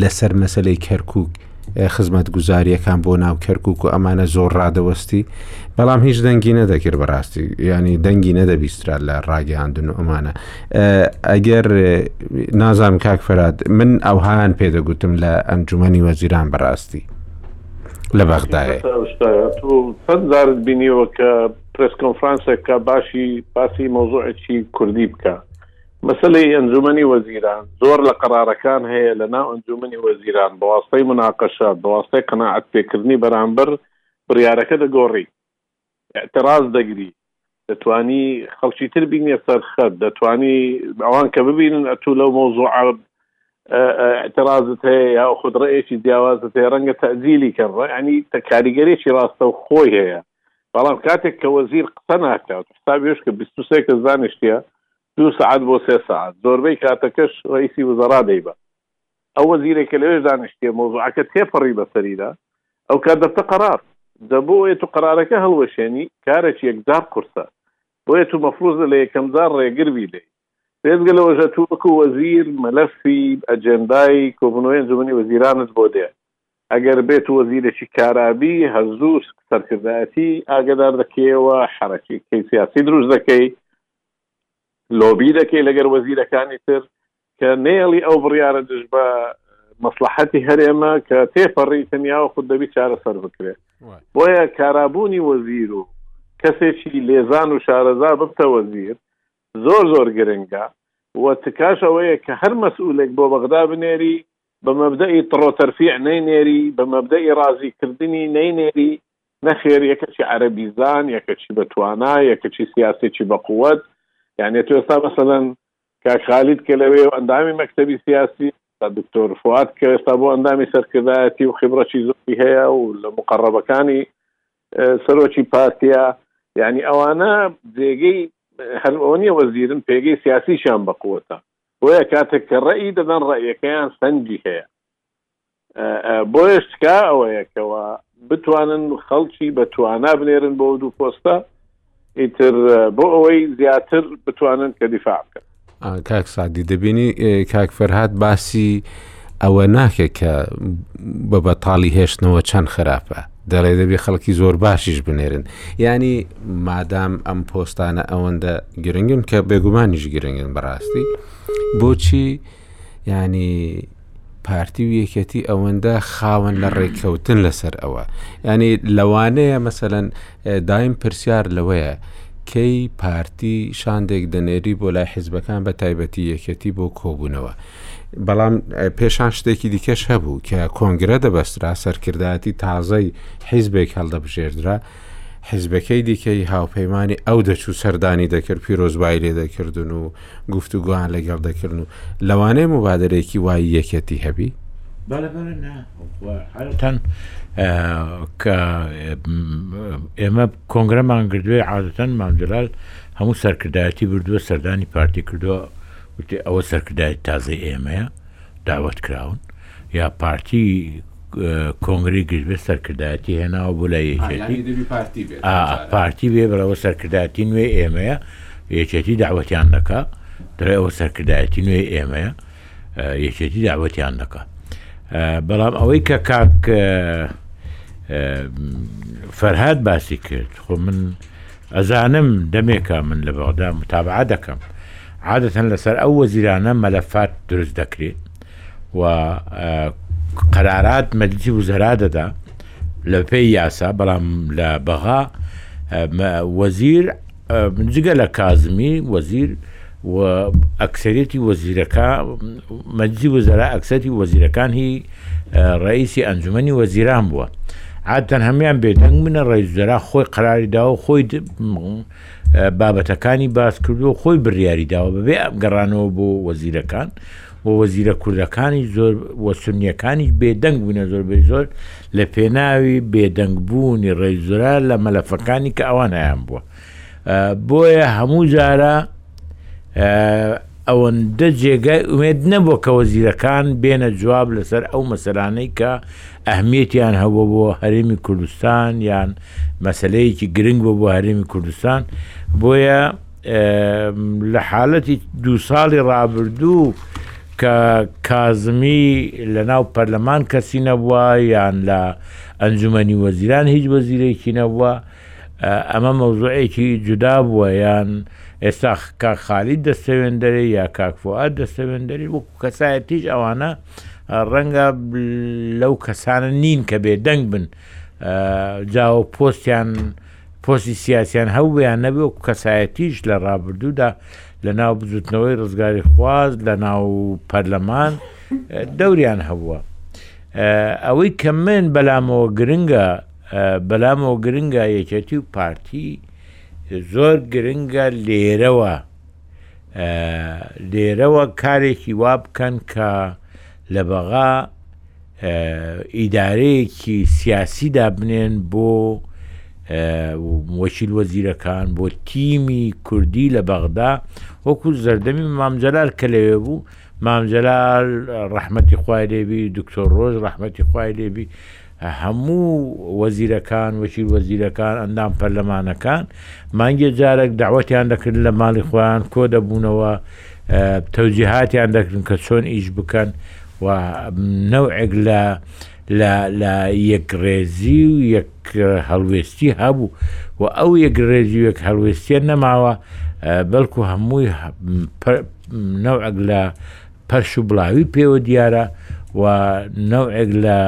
لەسەر مەسلەی کەرکک خزمەت گوزاریەکان بۆ ناو کەرکک و ئەمانە زۆر ڕادەوەستی بەڵام هیچ دەنگی نەدەکرد بەڕاستی ینی دەنگی نەدەبیسترا لە ڕاگەاندن و ئەمانە ئەگەر نازانم کاک فرات من ئەوهان پێدەگوتم لە ئەنجومی وەزیران بەڕاستی لە بەغدایە چەند زارت بینیەوە کە پرس کۆنفرانسێکە باشی باسی مۆزوعێکی کوردی بکە مەسەلەی ئەنجومەنی وەزیران، زۆر لە قەرارەکان هەیە لە ناو ئەنجومەنی وەزیران بە واستەی مناقەشە، بە واستەی قەناعەت پێکردنی بەرامبەر بڕیارەکە دەگۆڕی، ئیعتراز دەگری، دەتوانی خەڵکی تر بینیە سەر خەت، دەتوانی ئەوان کە ببینن ئەتوو لەو مەوزوعە ئیعترازت هەیە یاخود ڕێیەکی جیاوازت هەیە ڕەنگە تەئجیلی کەن، یانی کاریگەریی ڕاستەوخۆی هەیە. بەڵام کاتێک کە وەزیر قسە ناکات حساب یش کە بیست و سێ کەس دانیشتیە دوو سەعات بۆ سێ سەعات زۆربەی کاتەکەش ڕەیسی وزەڕا دەیبا ئەو وەزیرێک کە لەوێش دانیشتیە مەوزوعەکە تێپەڕی بەسەریدا ئەو کات دەبتە قەرار دەبۆ ئەوێت و قەرارەکە هەڵوەشێنی کارێک یەکجار قورسە بۆیە تو مەفروزە لە یەکەمجار ڕێگر بی لێی بێزگە لەوەژە تو وەکو وەزیر مەلەفی ئەجێندای کۆبنەوەی ئەنجومەنی وەزیرانت بۆ دێ ئەگەر بێت وەزیرێکی کارابی هەزوو سەرکردایەتی ئاگەدار دەکەیەوە حەرەکەی سیاسی دروست دەکەی لۆبی دەکەی لەگەر وەزیرەکانی تر کە نێڵی ئەو بڕیارە دژ بە مەسلحەتی هەرێمە کە تێپەڕی تەنیاوە خود دەبی چارەسەر بکرێت بۆیە کارابوونی وەزیر و کەسێکی لێزان و شارەزا ببتە وەزیر زۆر زۆر گرنگە و تکاش ئەوەیە کە هەر مەسئولێک بۆ بەغدا بنێری بە مەبدەئی طڕ و تەرفیع نەینێری، بە مەبدەئی ڕازی کردنی نەینێری، نەخێر یەکەچی عەرەبی زان، یەکەچی بە توانا، یەکەچی سیاسیەکی بە قوەت، یانێ تۆ ئێستا مەسەلەن کاک خالید کە لەوێ و ئەندامی مەکتەبی سیاسی، تا دکتۆر فواد کە ئێستا بۆ ئەندامی سەرکردایەتی و خبرەکی زۆری هەیە و لە موقەڕەبەکانی سەرۆکی پارتیە، یانی ئەوانە جێگەی هەر ئەوە نیە وەزیرن پێگەی سیاسیشیان بە قوەتە. بۆیە کاتێک کە ڕەئی دەدەن ڕەئیەکەیان سەنگی هەیە بۆیش تکا ئەوەیەکەوە بتوانن خەڵکی بە توانا بنێرن بۆ دوو پۆستە ئیتر بۆ ئەوەی زیاتر بتوانن کە دیفاع بکەن کاک سادی دەبینی کاک فەرهاات باسی ئەوە ناکێ کە بە بەتاڵی هێشتنەوە چەند خراپە دەڵێ دەبێ خەڵکی زۆر باشیش بنێرن ینی مادام ئەم پۆستانە ئەوەندە گرنگن کە بێگومانیش گرنگن بەڕاستی بۆچی ینی پارتی و یەکەتی ئەوەندە خاوەن لە ڕێککەوتن لەسەر ئەوە ینی لەوانەیە مەسەەن دایم پرسیار لەوەیە کەی پارتی شاندێک دەنێری بۆ لای حیزبەکان بە تایبەتی یەکەتی بۆ کۆبوونەوە بەڵام پێشان شتێکی دیکەش هەبوو کە کۆنگرە دەبەسترا سەرکردایەتی تازەی حیزبێک هەڵدەبژێردرا حیزبەکەی دیکەی هاوپەیمانانی ئەو دەچوو سەردانی دەکرد پیرۆزبای لێ دەکردن و گفتوگۆیان لەگەڵ دەکردن و لەوانەیە موبادەرەیەکی وای یەکێتی هەبی؟ بەڵێ بەڵێ نا عادەتەن کە ئێمە کۆنگرەمان گردوێ عادەتەن مامجلال هەموو سەرکردایەتی بردووە سەردانی پارتی کردووە وتی ئەوە سەرکردایت تازەی ئێمەیە داوەت کراون یا پارتی کۆنگری گشتبێت سەرکردایەتی هێناوە بۆ لای یەکێتی پارتی بێ بەرەوە سەرکردایەتی نوێ ئێمەیە یەکێتی داوەتیان دەکا دەرەوە سەرکردایەتی نوێ ئێمەیە یەکێتی داوەتیان دەکا بەڵام ئەوەی کە کاک فەرهاد باسی کرد خۆ من ئەزانم دەمێکە من لە بەغدا متابعە دەکەم عادەتەن لەسەر ئەو وەزیرانە مەلەفات دروست دەکرێت و قەرارات مەجلیسی وزەرا دەدا لە پێی یاسا بەڵام لە بەغا وەزیر جگە لە کازمی وەزیر و ئەکسەریەتی وەزیرەکا مەجی وزرا ئەکسەتی وەزیرەکان هی ڕئیسی ئەنجومی وەزیران بووە عادتەن هەمان بێدەنگ منە ڕێزدەرا خۆی قراری داوە خۆی بابەتەکانی باس کردو خۆی بڕیاری داوە بەبێ گەڕانەوە بۆ وەزیرەکان و وەزیرە کوردەکانی زۆر وەسنیەکانی بێدەنگ بوونە زۆر بێ زۆر لە پێناوی بێدەنگبوونی ڕێزرا لە مەلەفەکانی کە ئەوان هەیان بووە بۆیە هەموو جارە ئەوەندە جێگای ئومێد نەبووە کە وەزیرەکان بێنە جواب لەسەر ئەو مەسەرانەی کە ئەهمیەتیان هەبوو بۆ هەرێمی کوردستان یان مەسلەیەکی گرنگ بۆ بۆ هەرێمی کوردستان بۆیە لە حالەتی دو ساڵی ڕابردوو کە کازمی لە ناو پەرلەمان کەسی نەبووە یان لە ئەنجومەنی وەزیران هیچ وەزیرێکی نەبووە ئەمە مەوزوعێکی جودا بووە یان ئێستا کاک خالید دەستەوێندەرێ یا کاک فۆات دەستەوێندەری وەکو کەسایەتیش ئەوانە ڕەنگە لەو کەسانە نین کە بێ دەنگ بن جاوە پۆستیان پۆستی سیاسیان هەوویان نەبێ و کەسایەتیش لە ڕابردوودا لە ناو بزوتنەوەی ڕزگاری خواز لە ناو پەرلەمان دەوریان هەبووە ئەوەی کە من بەلامەوە گرنگە بەلامەوە گرنگە یەکێتی و پارتی زۆر گرنگە لێرەوە لێرەوە کارێکی وا بکەن کە لە بەغا ئیدارەیەکی سیاسی دابنێن بۆ وەکیل وەزیرەکان بۆ تیمی کوردی لە بەغدا وەکو زەردەمی مامجلال کە لەوێ بوو مامجلال ڕحمەتی خوای لێبی دکتۆر ڕۆژ ڕحمەتی خوای لێبی هەموو وەزیرەکان، وەکیل وەزیرەکان، ئەندام پەرلەمانەکان مانگێ جارەک دەعوەتیان دەکردن لە ماڵی خۆیان کۆ دەبوونەوە تەوجیهاتیان دەکردن کە چۆن ئیش بکەن و نەوعێک لە لە لە یەکڕێزی و یەک هەڵوێستی هەبوو و ئەو یەکڕێزی و یەک هەڵوێستیە نەماوە بەڵکو هەمووی نەوعێک لە پەرش و بڵاوی پێوە دیارە و نەوعێک لە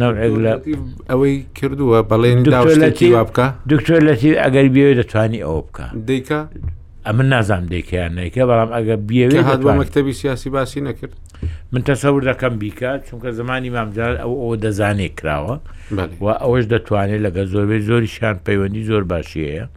نەوعێک لە ئەوەی کردووە بەڵێن بکە دکتۆر لەتی ئەگەر بێوێ دەتوانی ئەوە بکە دیکە ئەمن نازام دیکەیان نیکە بەڵام ئەگە بێوێ هەدووە مەکتتەبی سیاسی باسی نەکرد من تەسەور دەکەم بیکە چونکە زمانی مامجار ئەو ئەوە دەزانێ کراوە و ئەوەش دەتوانێت لەگە زۆربەی زۆریشان پەیوەندی زۆر باشیەیە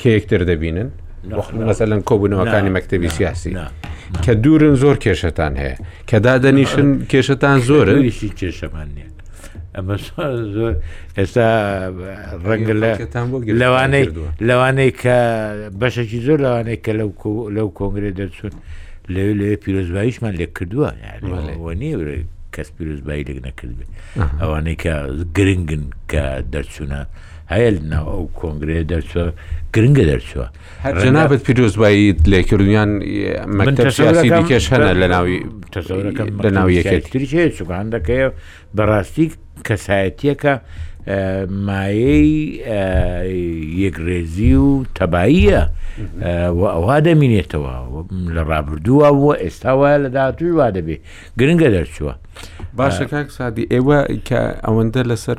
کە یەکتر دەبینن مەسەلەن کۆبوونەوەکانی مەکتتەبی سیاسی کە دوورن زۆر کێشتان هەیە کە دادەنیشن کێشتان زۆرە ویشی کێشەمان نیە ئەمە زۆر ئێستا ڕەنگە لە لەوانەی لەوانەی کە بەشێکی زۆر لەوانەیە کە لەو لەو کۆنگرێ دەرچوون لەوێ لەوێ پیرۆزباییشمان لێ کردووە نیە کەس پیرۆزبایی لێک نەکردێت ئەوانەی کە گرنگن کە دەرچوونە هەیە لەناو ئەو کۆنگرەیە دەرچوە گرنگە دەرچوە هەر جەنابەت پیرۆزباییت لێکردویان مەکتەب سیاسی دیکەش هەنە لە ناوی تەزەورەکەم لە ناو یەکێتری هەیە چووکە هەندەکەیە بەڕاستی کەسایەتیەکە مایەی یەکڕێزی و تەباییە و ئەوها دەمینێتەوە لە ڕابردووە بووە ئێستا وایە لە داهاتوی وا دەبێ گرنگە دەرچووە باشە کاک سادی ئێوە کە ئەوەندە لەسەر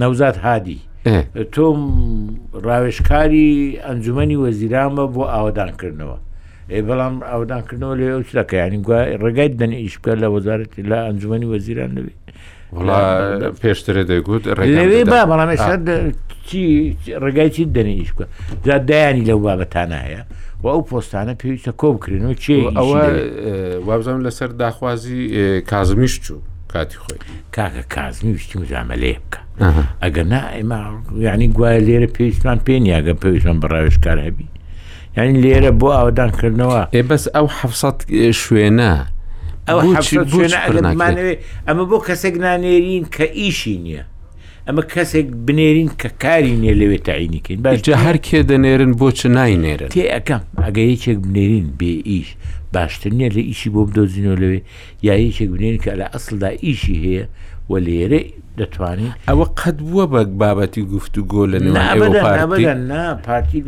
نەوزات هادی تۆم ڕاوێشکاری ئەنجومی وەزیرانمە بۆ ئاوادانکردنەوە ئێ بەڵام ئاودانکردنەوە لێ ئەو شتەکە ینی گوای ڕێگای دەن ئیش بکە لە وەزارەت لە ئەنجومی وەزیران نەبێت پێشترە دەگوت ڕێگەێ با بەڵام ڕێگای چی دەنێ ئیش بکە جا دایانی لەو بابەتانە هەیە و ئەو پۆستانە پێویستە کۆ بکرێنەوە چێ ئەوە وابزانم لەسەر داخوازی کازمیش چوو کاتی خۆی کاکە کازمی ویستی مزامەلەیە بکە ئەگەر نا ئێمە یعنی گوایە لێرە پێویستمان پێ نیاگە پێویستمان بەڕاوێشکار هەبی یعنی لێرە بۆ ئاوادانکردنەوە ئێ بەس ئەو حەفسەت شوێنە ئەومانەوێ ئەمە بۆ کەسێک نانێرین کە ئیشی نییە ئەمە کەسێک بنێرین کە کاری نیە لەوێ تاینیکەین باشجا هەر کێ دەنێرن بۆ چ ناینێرن تێ ئەەکەم ئەگە یەکێک بنێرین بێ ئیش باشتر نییە لە ئیشی بۆ بدۆزینەوە لەوێ یا یەکێک بنێن کە لە ئەسڵدا ئیشی هەیە و لێرە دەتوانین ئەوە قەت بووە بە بابەتی گفت و گۆ لە نا پارتی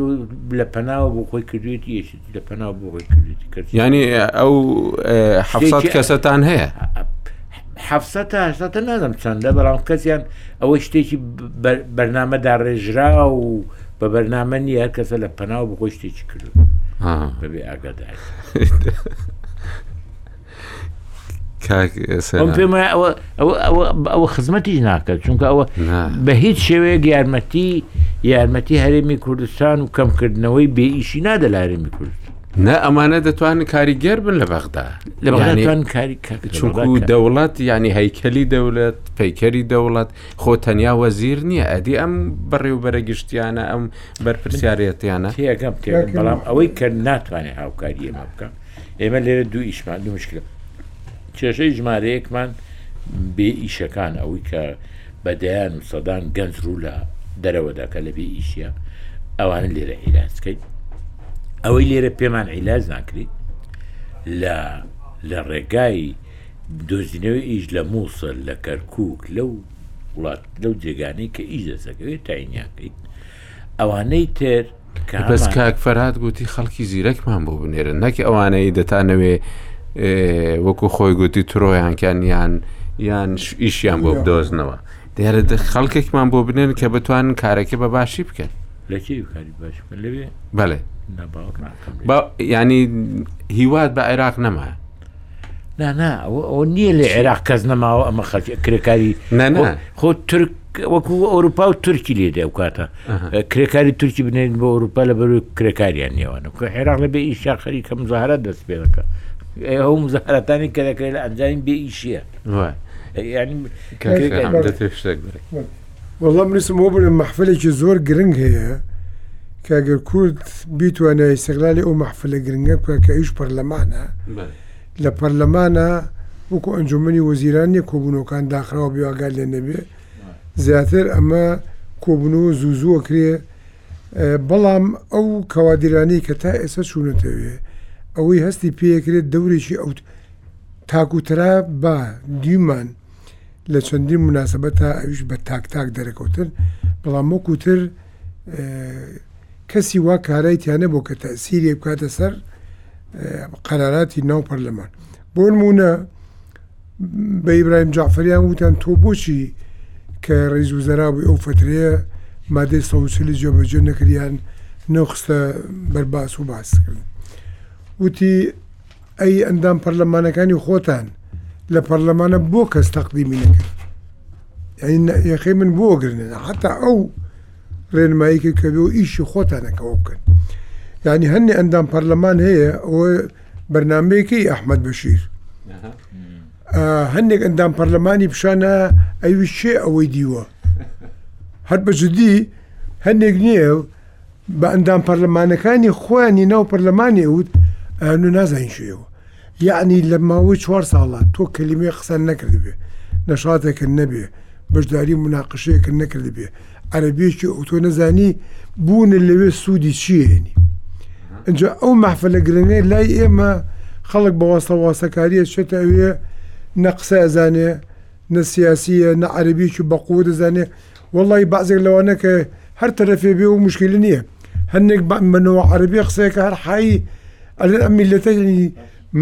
لە پەناوە بۆ خۆی کردوێتی یەشی لە پەناو بۆ خۆی کردێتی کرد ینی ئەو حەفسات کەسەتان هەیە حەفسە تا هەشتا نادەم چەندە بەڵام کەسیان ئەوە شتێکی بەرنمەدا ڕێژرا و بە بەرنامە نیە هەر کەسە لە پەناو بۆ خۆی شتێکی کردو بەبێ ئاگادار ئەوە خزمەتیش ناکات چونکە ئەوە بە هیچ شێوەیەک یارمەتی یارمەتی هەرێمی کوردستان و کەمکردنەوەی بێئیشی نادە لە هەرێمی کورد نە ئەمانە دەتوانن کاریگەر بن لە بەغدا لە بەغدان کاری چونکو دەوڵەت ینی هەیکەلی دەولەت پەیکەری دەوڵەت خۆ تەنیا وەزیر نییە ئەدی ئەم بەڕێوبەرە گشتیانە ئەم بەرپسیارەتیانە تێگەم تێگەم بەڵام ئەوەی کە ناتوانێت هاوکاری ئێمە بکەم ئێمە لێرە دوو ئیشمان دوو مشکلە کێشەی ژمارەیەکمان بێ ئیشەکان ئەوەی کە بەدەیان و سەدان گەنج ڕوو لە دەرەوەدا کە لە بێ ئیشە ئەوانە لێرە عیلاسکەین ئەوەی لێرە پێمان عیلاز ناکرێت لە لە ڕێگای دۆزینەوەی ئیش لە مووسەر لە کەرکک لەو وڵات لەو جێگانەی کە ئیش دەسەکەوێت تاینیاکەیت ئەوانەی تر کە بەس هەمان کاک فەرهاد گوتی خەڵکی زیرەکمان بۆ بنێرن نەک ئەوانەی دەتانەوێ ئێ، وەکو خۆی گوتی ترۆیانکەن یان یان ش- ئیشیان بۆ بدۆزنەوە دیارە دە- خەڵکێکمان بۆ بنێن کە بتوانن کارەکە بە باشی بکەن لە کێوی کاری باش بکەن لەوێ بەڵێ نەباوەڕ ناکەم لێ. با ینی هیوات بە عێراق نەما نانا ئەوە نییە لە عێراق کەس نەماوە ئەمە خەک کرێکاری نانا خۆ ترک وەکو ئەوروپا و تورکی لێدە و کاتە کرێکاری تورکی بنێن بۆ ئەوروپا لە بەر کرێکاریان نێوانە کە عێراق لە بێ ئیشا خەری کەم زارە دەست پێەکە ئەو مزارەتانی کە دەکرێت لە ئەنجامی بێ ئیشیە ینی وەڵا منیش سمۆ بوونم مەحفلێکی زۆر گرنگ هەیە کە گەر کورد بیتوانای سەگلالی ئەو مەحفلە گرنگە بکە کە ئیش پەرلەمانە لە پەرلەمانە وەکو ئەنجومنی وەزیران نیە کۆبوونەوەکان داخراوە بێواگار لێ نەبێ زیاتر ئەمە کۆبنەوە زوو زووە کرێ بەڵام ئەو کەوادرانی کە تا ئێستا چوونەتەوێ ئەوەی هەستی پێکرێت دەورێکی ئەوت تاکوترا با دیمان لە چەندین مناسبەتە ئەوش بە تاک تاک دەرەکەوتن بەڵام وەکوتر کەسی وا کارای تیانە بۆ کە تەسیری بکاتە سەر قەراراتی ناو پەرلەمان بۆ نمونە بە ئیبراهیم جعفریان وتان تۆ بۆچی کە ڕیز و زەرابووی ئەو فترەیە مادەی سەوسلی جێبەجێ نەکریان نەخستە بەرباس و باسکردن وتی ئەی ئەندام پەرلەمانەکانی خۆتان لە پەرلەمانە بۆ کەس تەقدیمی نەکرد یەخەی من بۆ گرنێن حتا ئەو ڕێنماییکە کردو ئیشی خۆتانەکەەوە بکەن یعنی هەنێ ئەندام پەرلەمان هەیە ئەو بەرنمەیەکەی ئەحمد بەشیر هەندێک ئەندام پەرلەمانی پیشانە ئەوی شێ ئەوەی دیوە هەر بەجددی هەندێک نییە بە ئەندام پەرلەمانەکانی خۆیانی ناو پەرلەمانی ئەوت ئەنو نازانین شوێەوە یعنی لە ماوەی چوار ساڵە تۆ کەلیمێ قسان نەکردبێ نەشاتێکن نەبێ بەشداری مناقشەیەکن نەکردبێ عەربیەکی ئەو تۆ نەزانی بوونە لەوێ سوودی چیێنی ئەجا ئەو مەحفە لە گرنگەی لای ئێمە خەڵک بە واسە واسەکاریە چێتە ئەوێ نە قسە ئەزانێ نە سیاسیە نە عەربیەکی بەقوە دەزانێ وەڵایی بەعزێک لەوانە کە هەر تەرەفێ بێ و مشکلی نییە هەندێک بەمنەوە عەربیە قسەیە کە هەر حایی ئەلێن ئەم میلەتە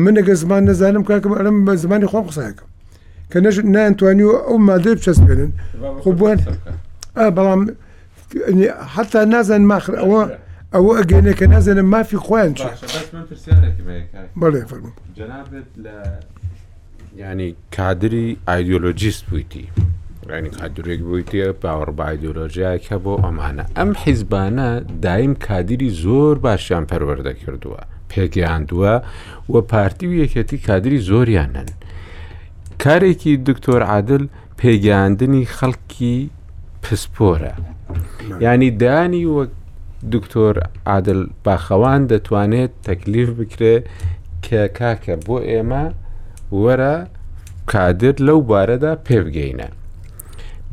منەگە زمان نەزانم کاکەم ئەلم بە زمانی خۆم قسەکەم کە نەش نانتوانی و ئەو مادەی بچەسپێنن خۆ بوون بەڵام حتا نازان ماخر ئەوە ئەوە ئەگەێنە کە نازانم مافی خۆیان چ بەڵێ فەرمو. یانی کادری ئایدۆلۆژیست بوویتی ڕێنی کادرێک بوویتە باوەڕ بە ئایدۆلۆژیایەک هە بۆ ئەمانە ئەم حیزبانە دایم کادری زۆر باشیان پەروەەردە کردووە پێگەیاندووە و پارتی و یەکێتی کادری زۆریان هەن کارێکی دکتۆر عادل پێگەیاندنی خەڵکی پسپۆرە ینی دانی وەک دکتۆر عادل باخەوان دەتوانێت تەکلیف بکرێ کە کاکە بۆ ئێمە وەرە کادر لەو بارەدا پێبگەینە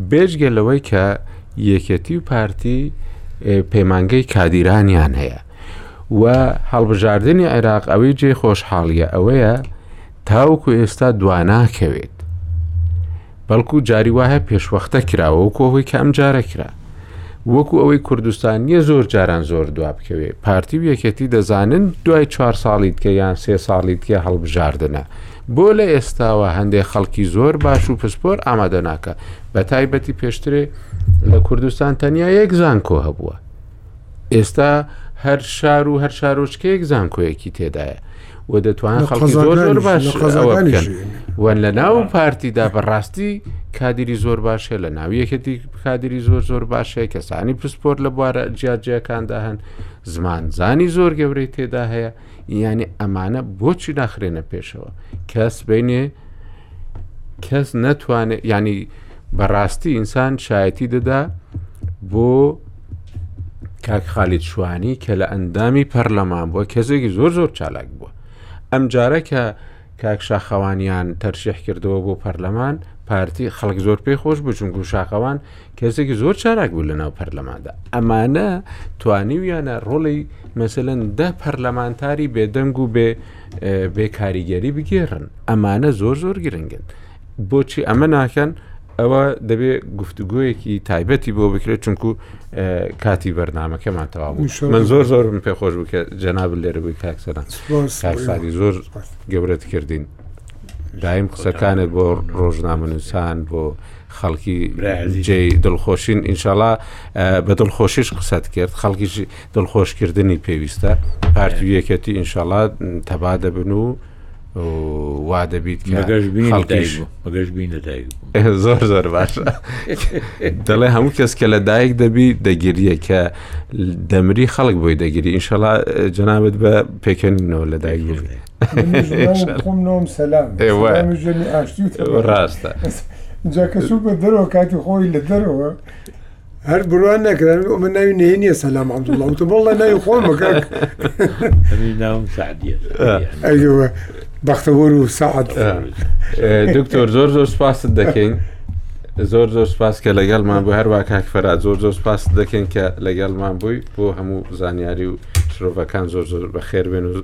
بێژگە لەوەی کە یەکەتی و پارتی پەیمانگەی کادیرانیان هەیە و هەڵبژاردننی عێراق ئەوەی جێ خۆشحاڵیە ئەوەیە تاوەکو ئێستا دواناکەوێت بەڵکو جاری وایە پێشوەختە کراوە وەکو ئەوەی کە ئەم جارە کرا وەکو ئەوەی کوردستان نییە زۆر جاران زۆر دوا بکەوێ پارتی و یەکێتی دەزانن دوای چوار ساڵی دیکە یان سێ ساڵی دیکە هەڵبژاردنە بۆ لە ئێستاوە هەندێک خەڵکی زۆر باش و پسپۆر ئامادە ناکە بە تایبەتی پێشترێ لە کوردستان تەنیا یەک زانکۆ هەبووە ئێستا هەر شار و هەر شارۆچکەیەک زانکۆیەکی تێدایە و دەتوان خەڵکی زۆر زۆر باش و لە ناو پارتیدا بەڕاستی کادری زۆر باشە لە ناو یەکەتی کادری زۆر زۆر باشە کەسانی پسپۆر لە بوارە جیاجیەکاندا هەن زمان زانی زۆر گەورەی تێدا هەیە ینی ئەمانە بۆچی ناخرێنە پێشەوە کەس بینێ کەس نەتوانێت ینی بەڕاستی ئینسان شایەتی دەدا بۆ کاک خالید شوانی کە لە ئەندامی پەرلەمان بووە کەسێکی زۆر زۆر چالاک بووە ئەم جارە کە کاک شاخەوانیان تەرشیح کردەوە بۆ پەرلەمان پارتی خەڵک زۆر پێ خۆش بچونکو شاخەوان کەسێکی زۆر چالاک بوو لە ناو پەرلەماندا ئەمانە توانیویانە ڕۆڵی مەسەن دە پەرلەمانتاری بێدەنگ و بێ بێ کاریگەری بگێڕن ئەمانە زۆر زۆر گرنگن بۆچی ئەمە ناکەن ئەوە دەبێ گفتوگویەکی تایبەتی بۆ بکرێت چونکو کاتی بەرنمەکەمان تەواو من زۆر زۆر من پێ خۆش بکە جەناب لێرە بووی کاکسەدان کاکسانی زۆر گەورەت کردین دایم قسەکانت بۆ ڕۆژنامەنووسان بۆ خەڵکی جێ دڵخۆشین ئینشاالله بە دڵخۆشیش قسەت کرد خەڵکیش دڵخۆشکردنی پێویستە پارتویەکەتی ئینشاالله تەبا دەبن و وا دەبیت زۆر زۆر باش دەڵێ هەموو کەس کە لە دایک دەبی دەگیریە کە دەمری خەڵک بۆی دەگیری ئینشەڵا جەنابەت بە پێکەنینەوە لە دایگیر ڕاستە جاکەسو بە دەرەوە کاتی خۆی لە دەرەوە هەر بڕوان نەکران ئەمە ناوی نێ نیە سەلام عبدوڵڵە وتە بەڵە ناوی خۆم بکە بەختەوەر و سعات دکتۆر زۆر زۆر سپاست دەکەین زۆر زۆر سپاس کە لەگەڵمان بۆ هەروە کاک فەرا زۆر زۆر سپاس دەکەین کە لەگەڵمان بووی بۆ هەموو زانیاری و شرۆڤەکان زۆر زۆر بەخێر بێن و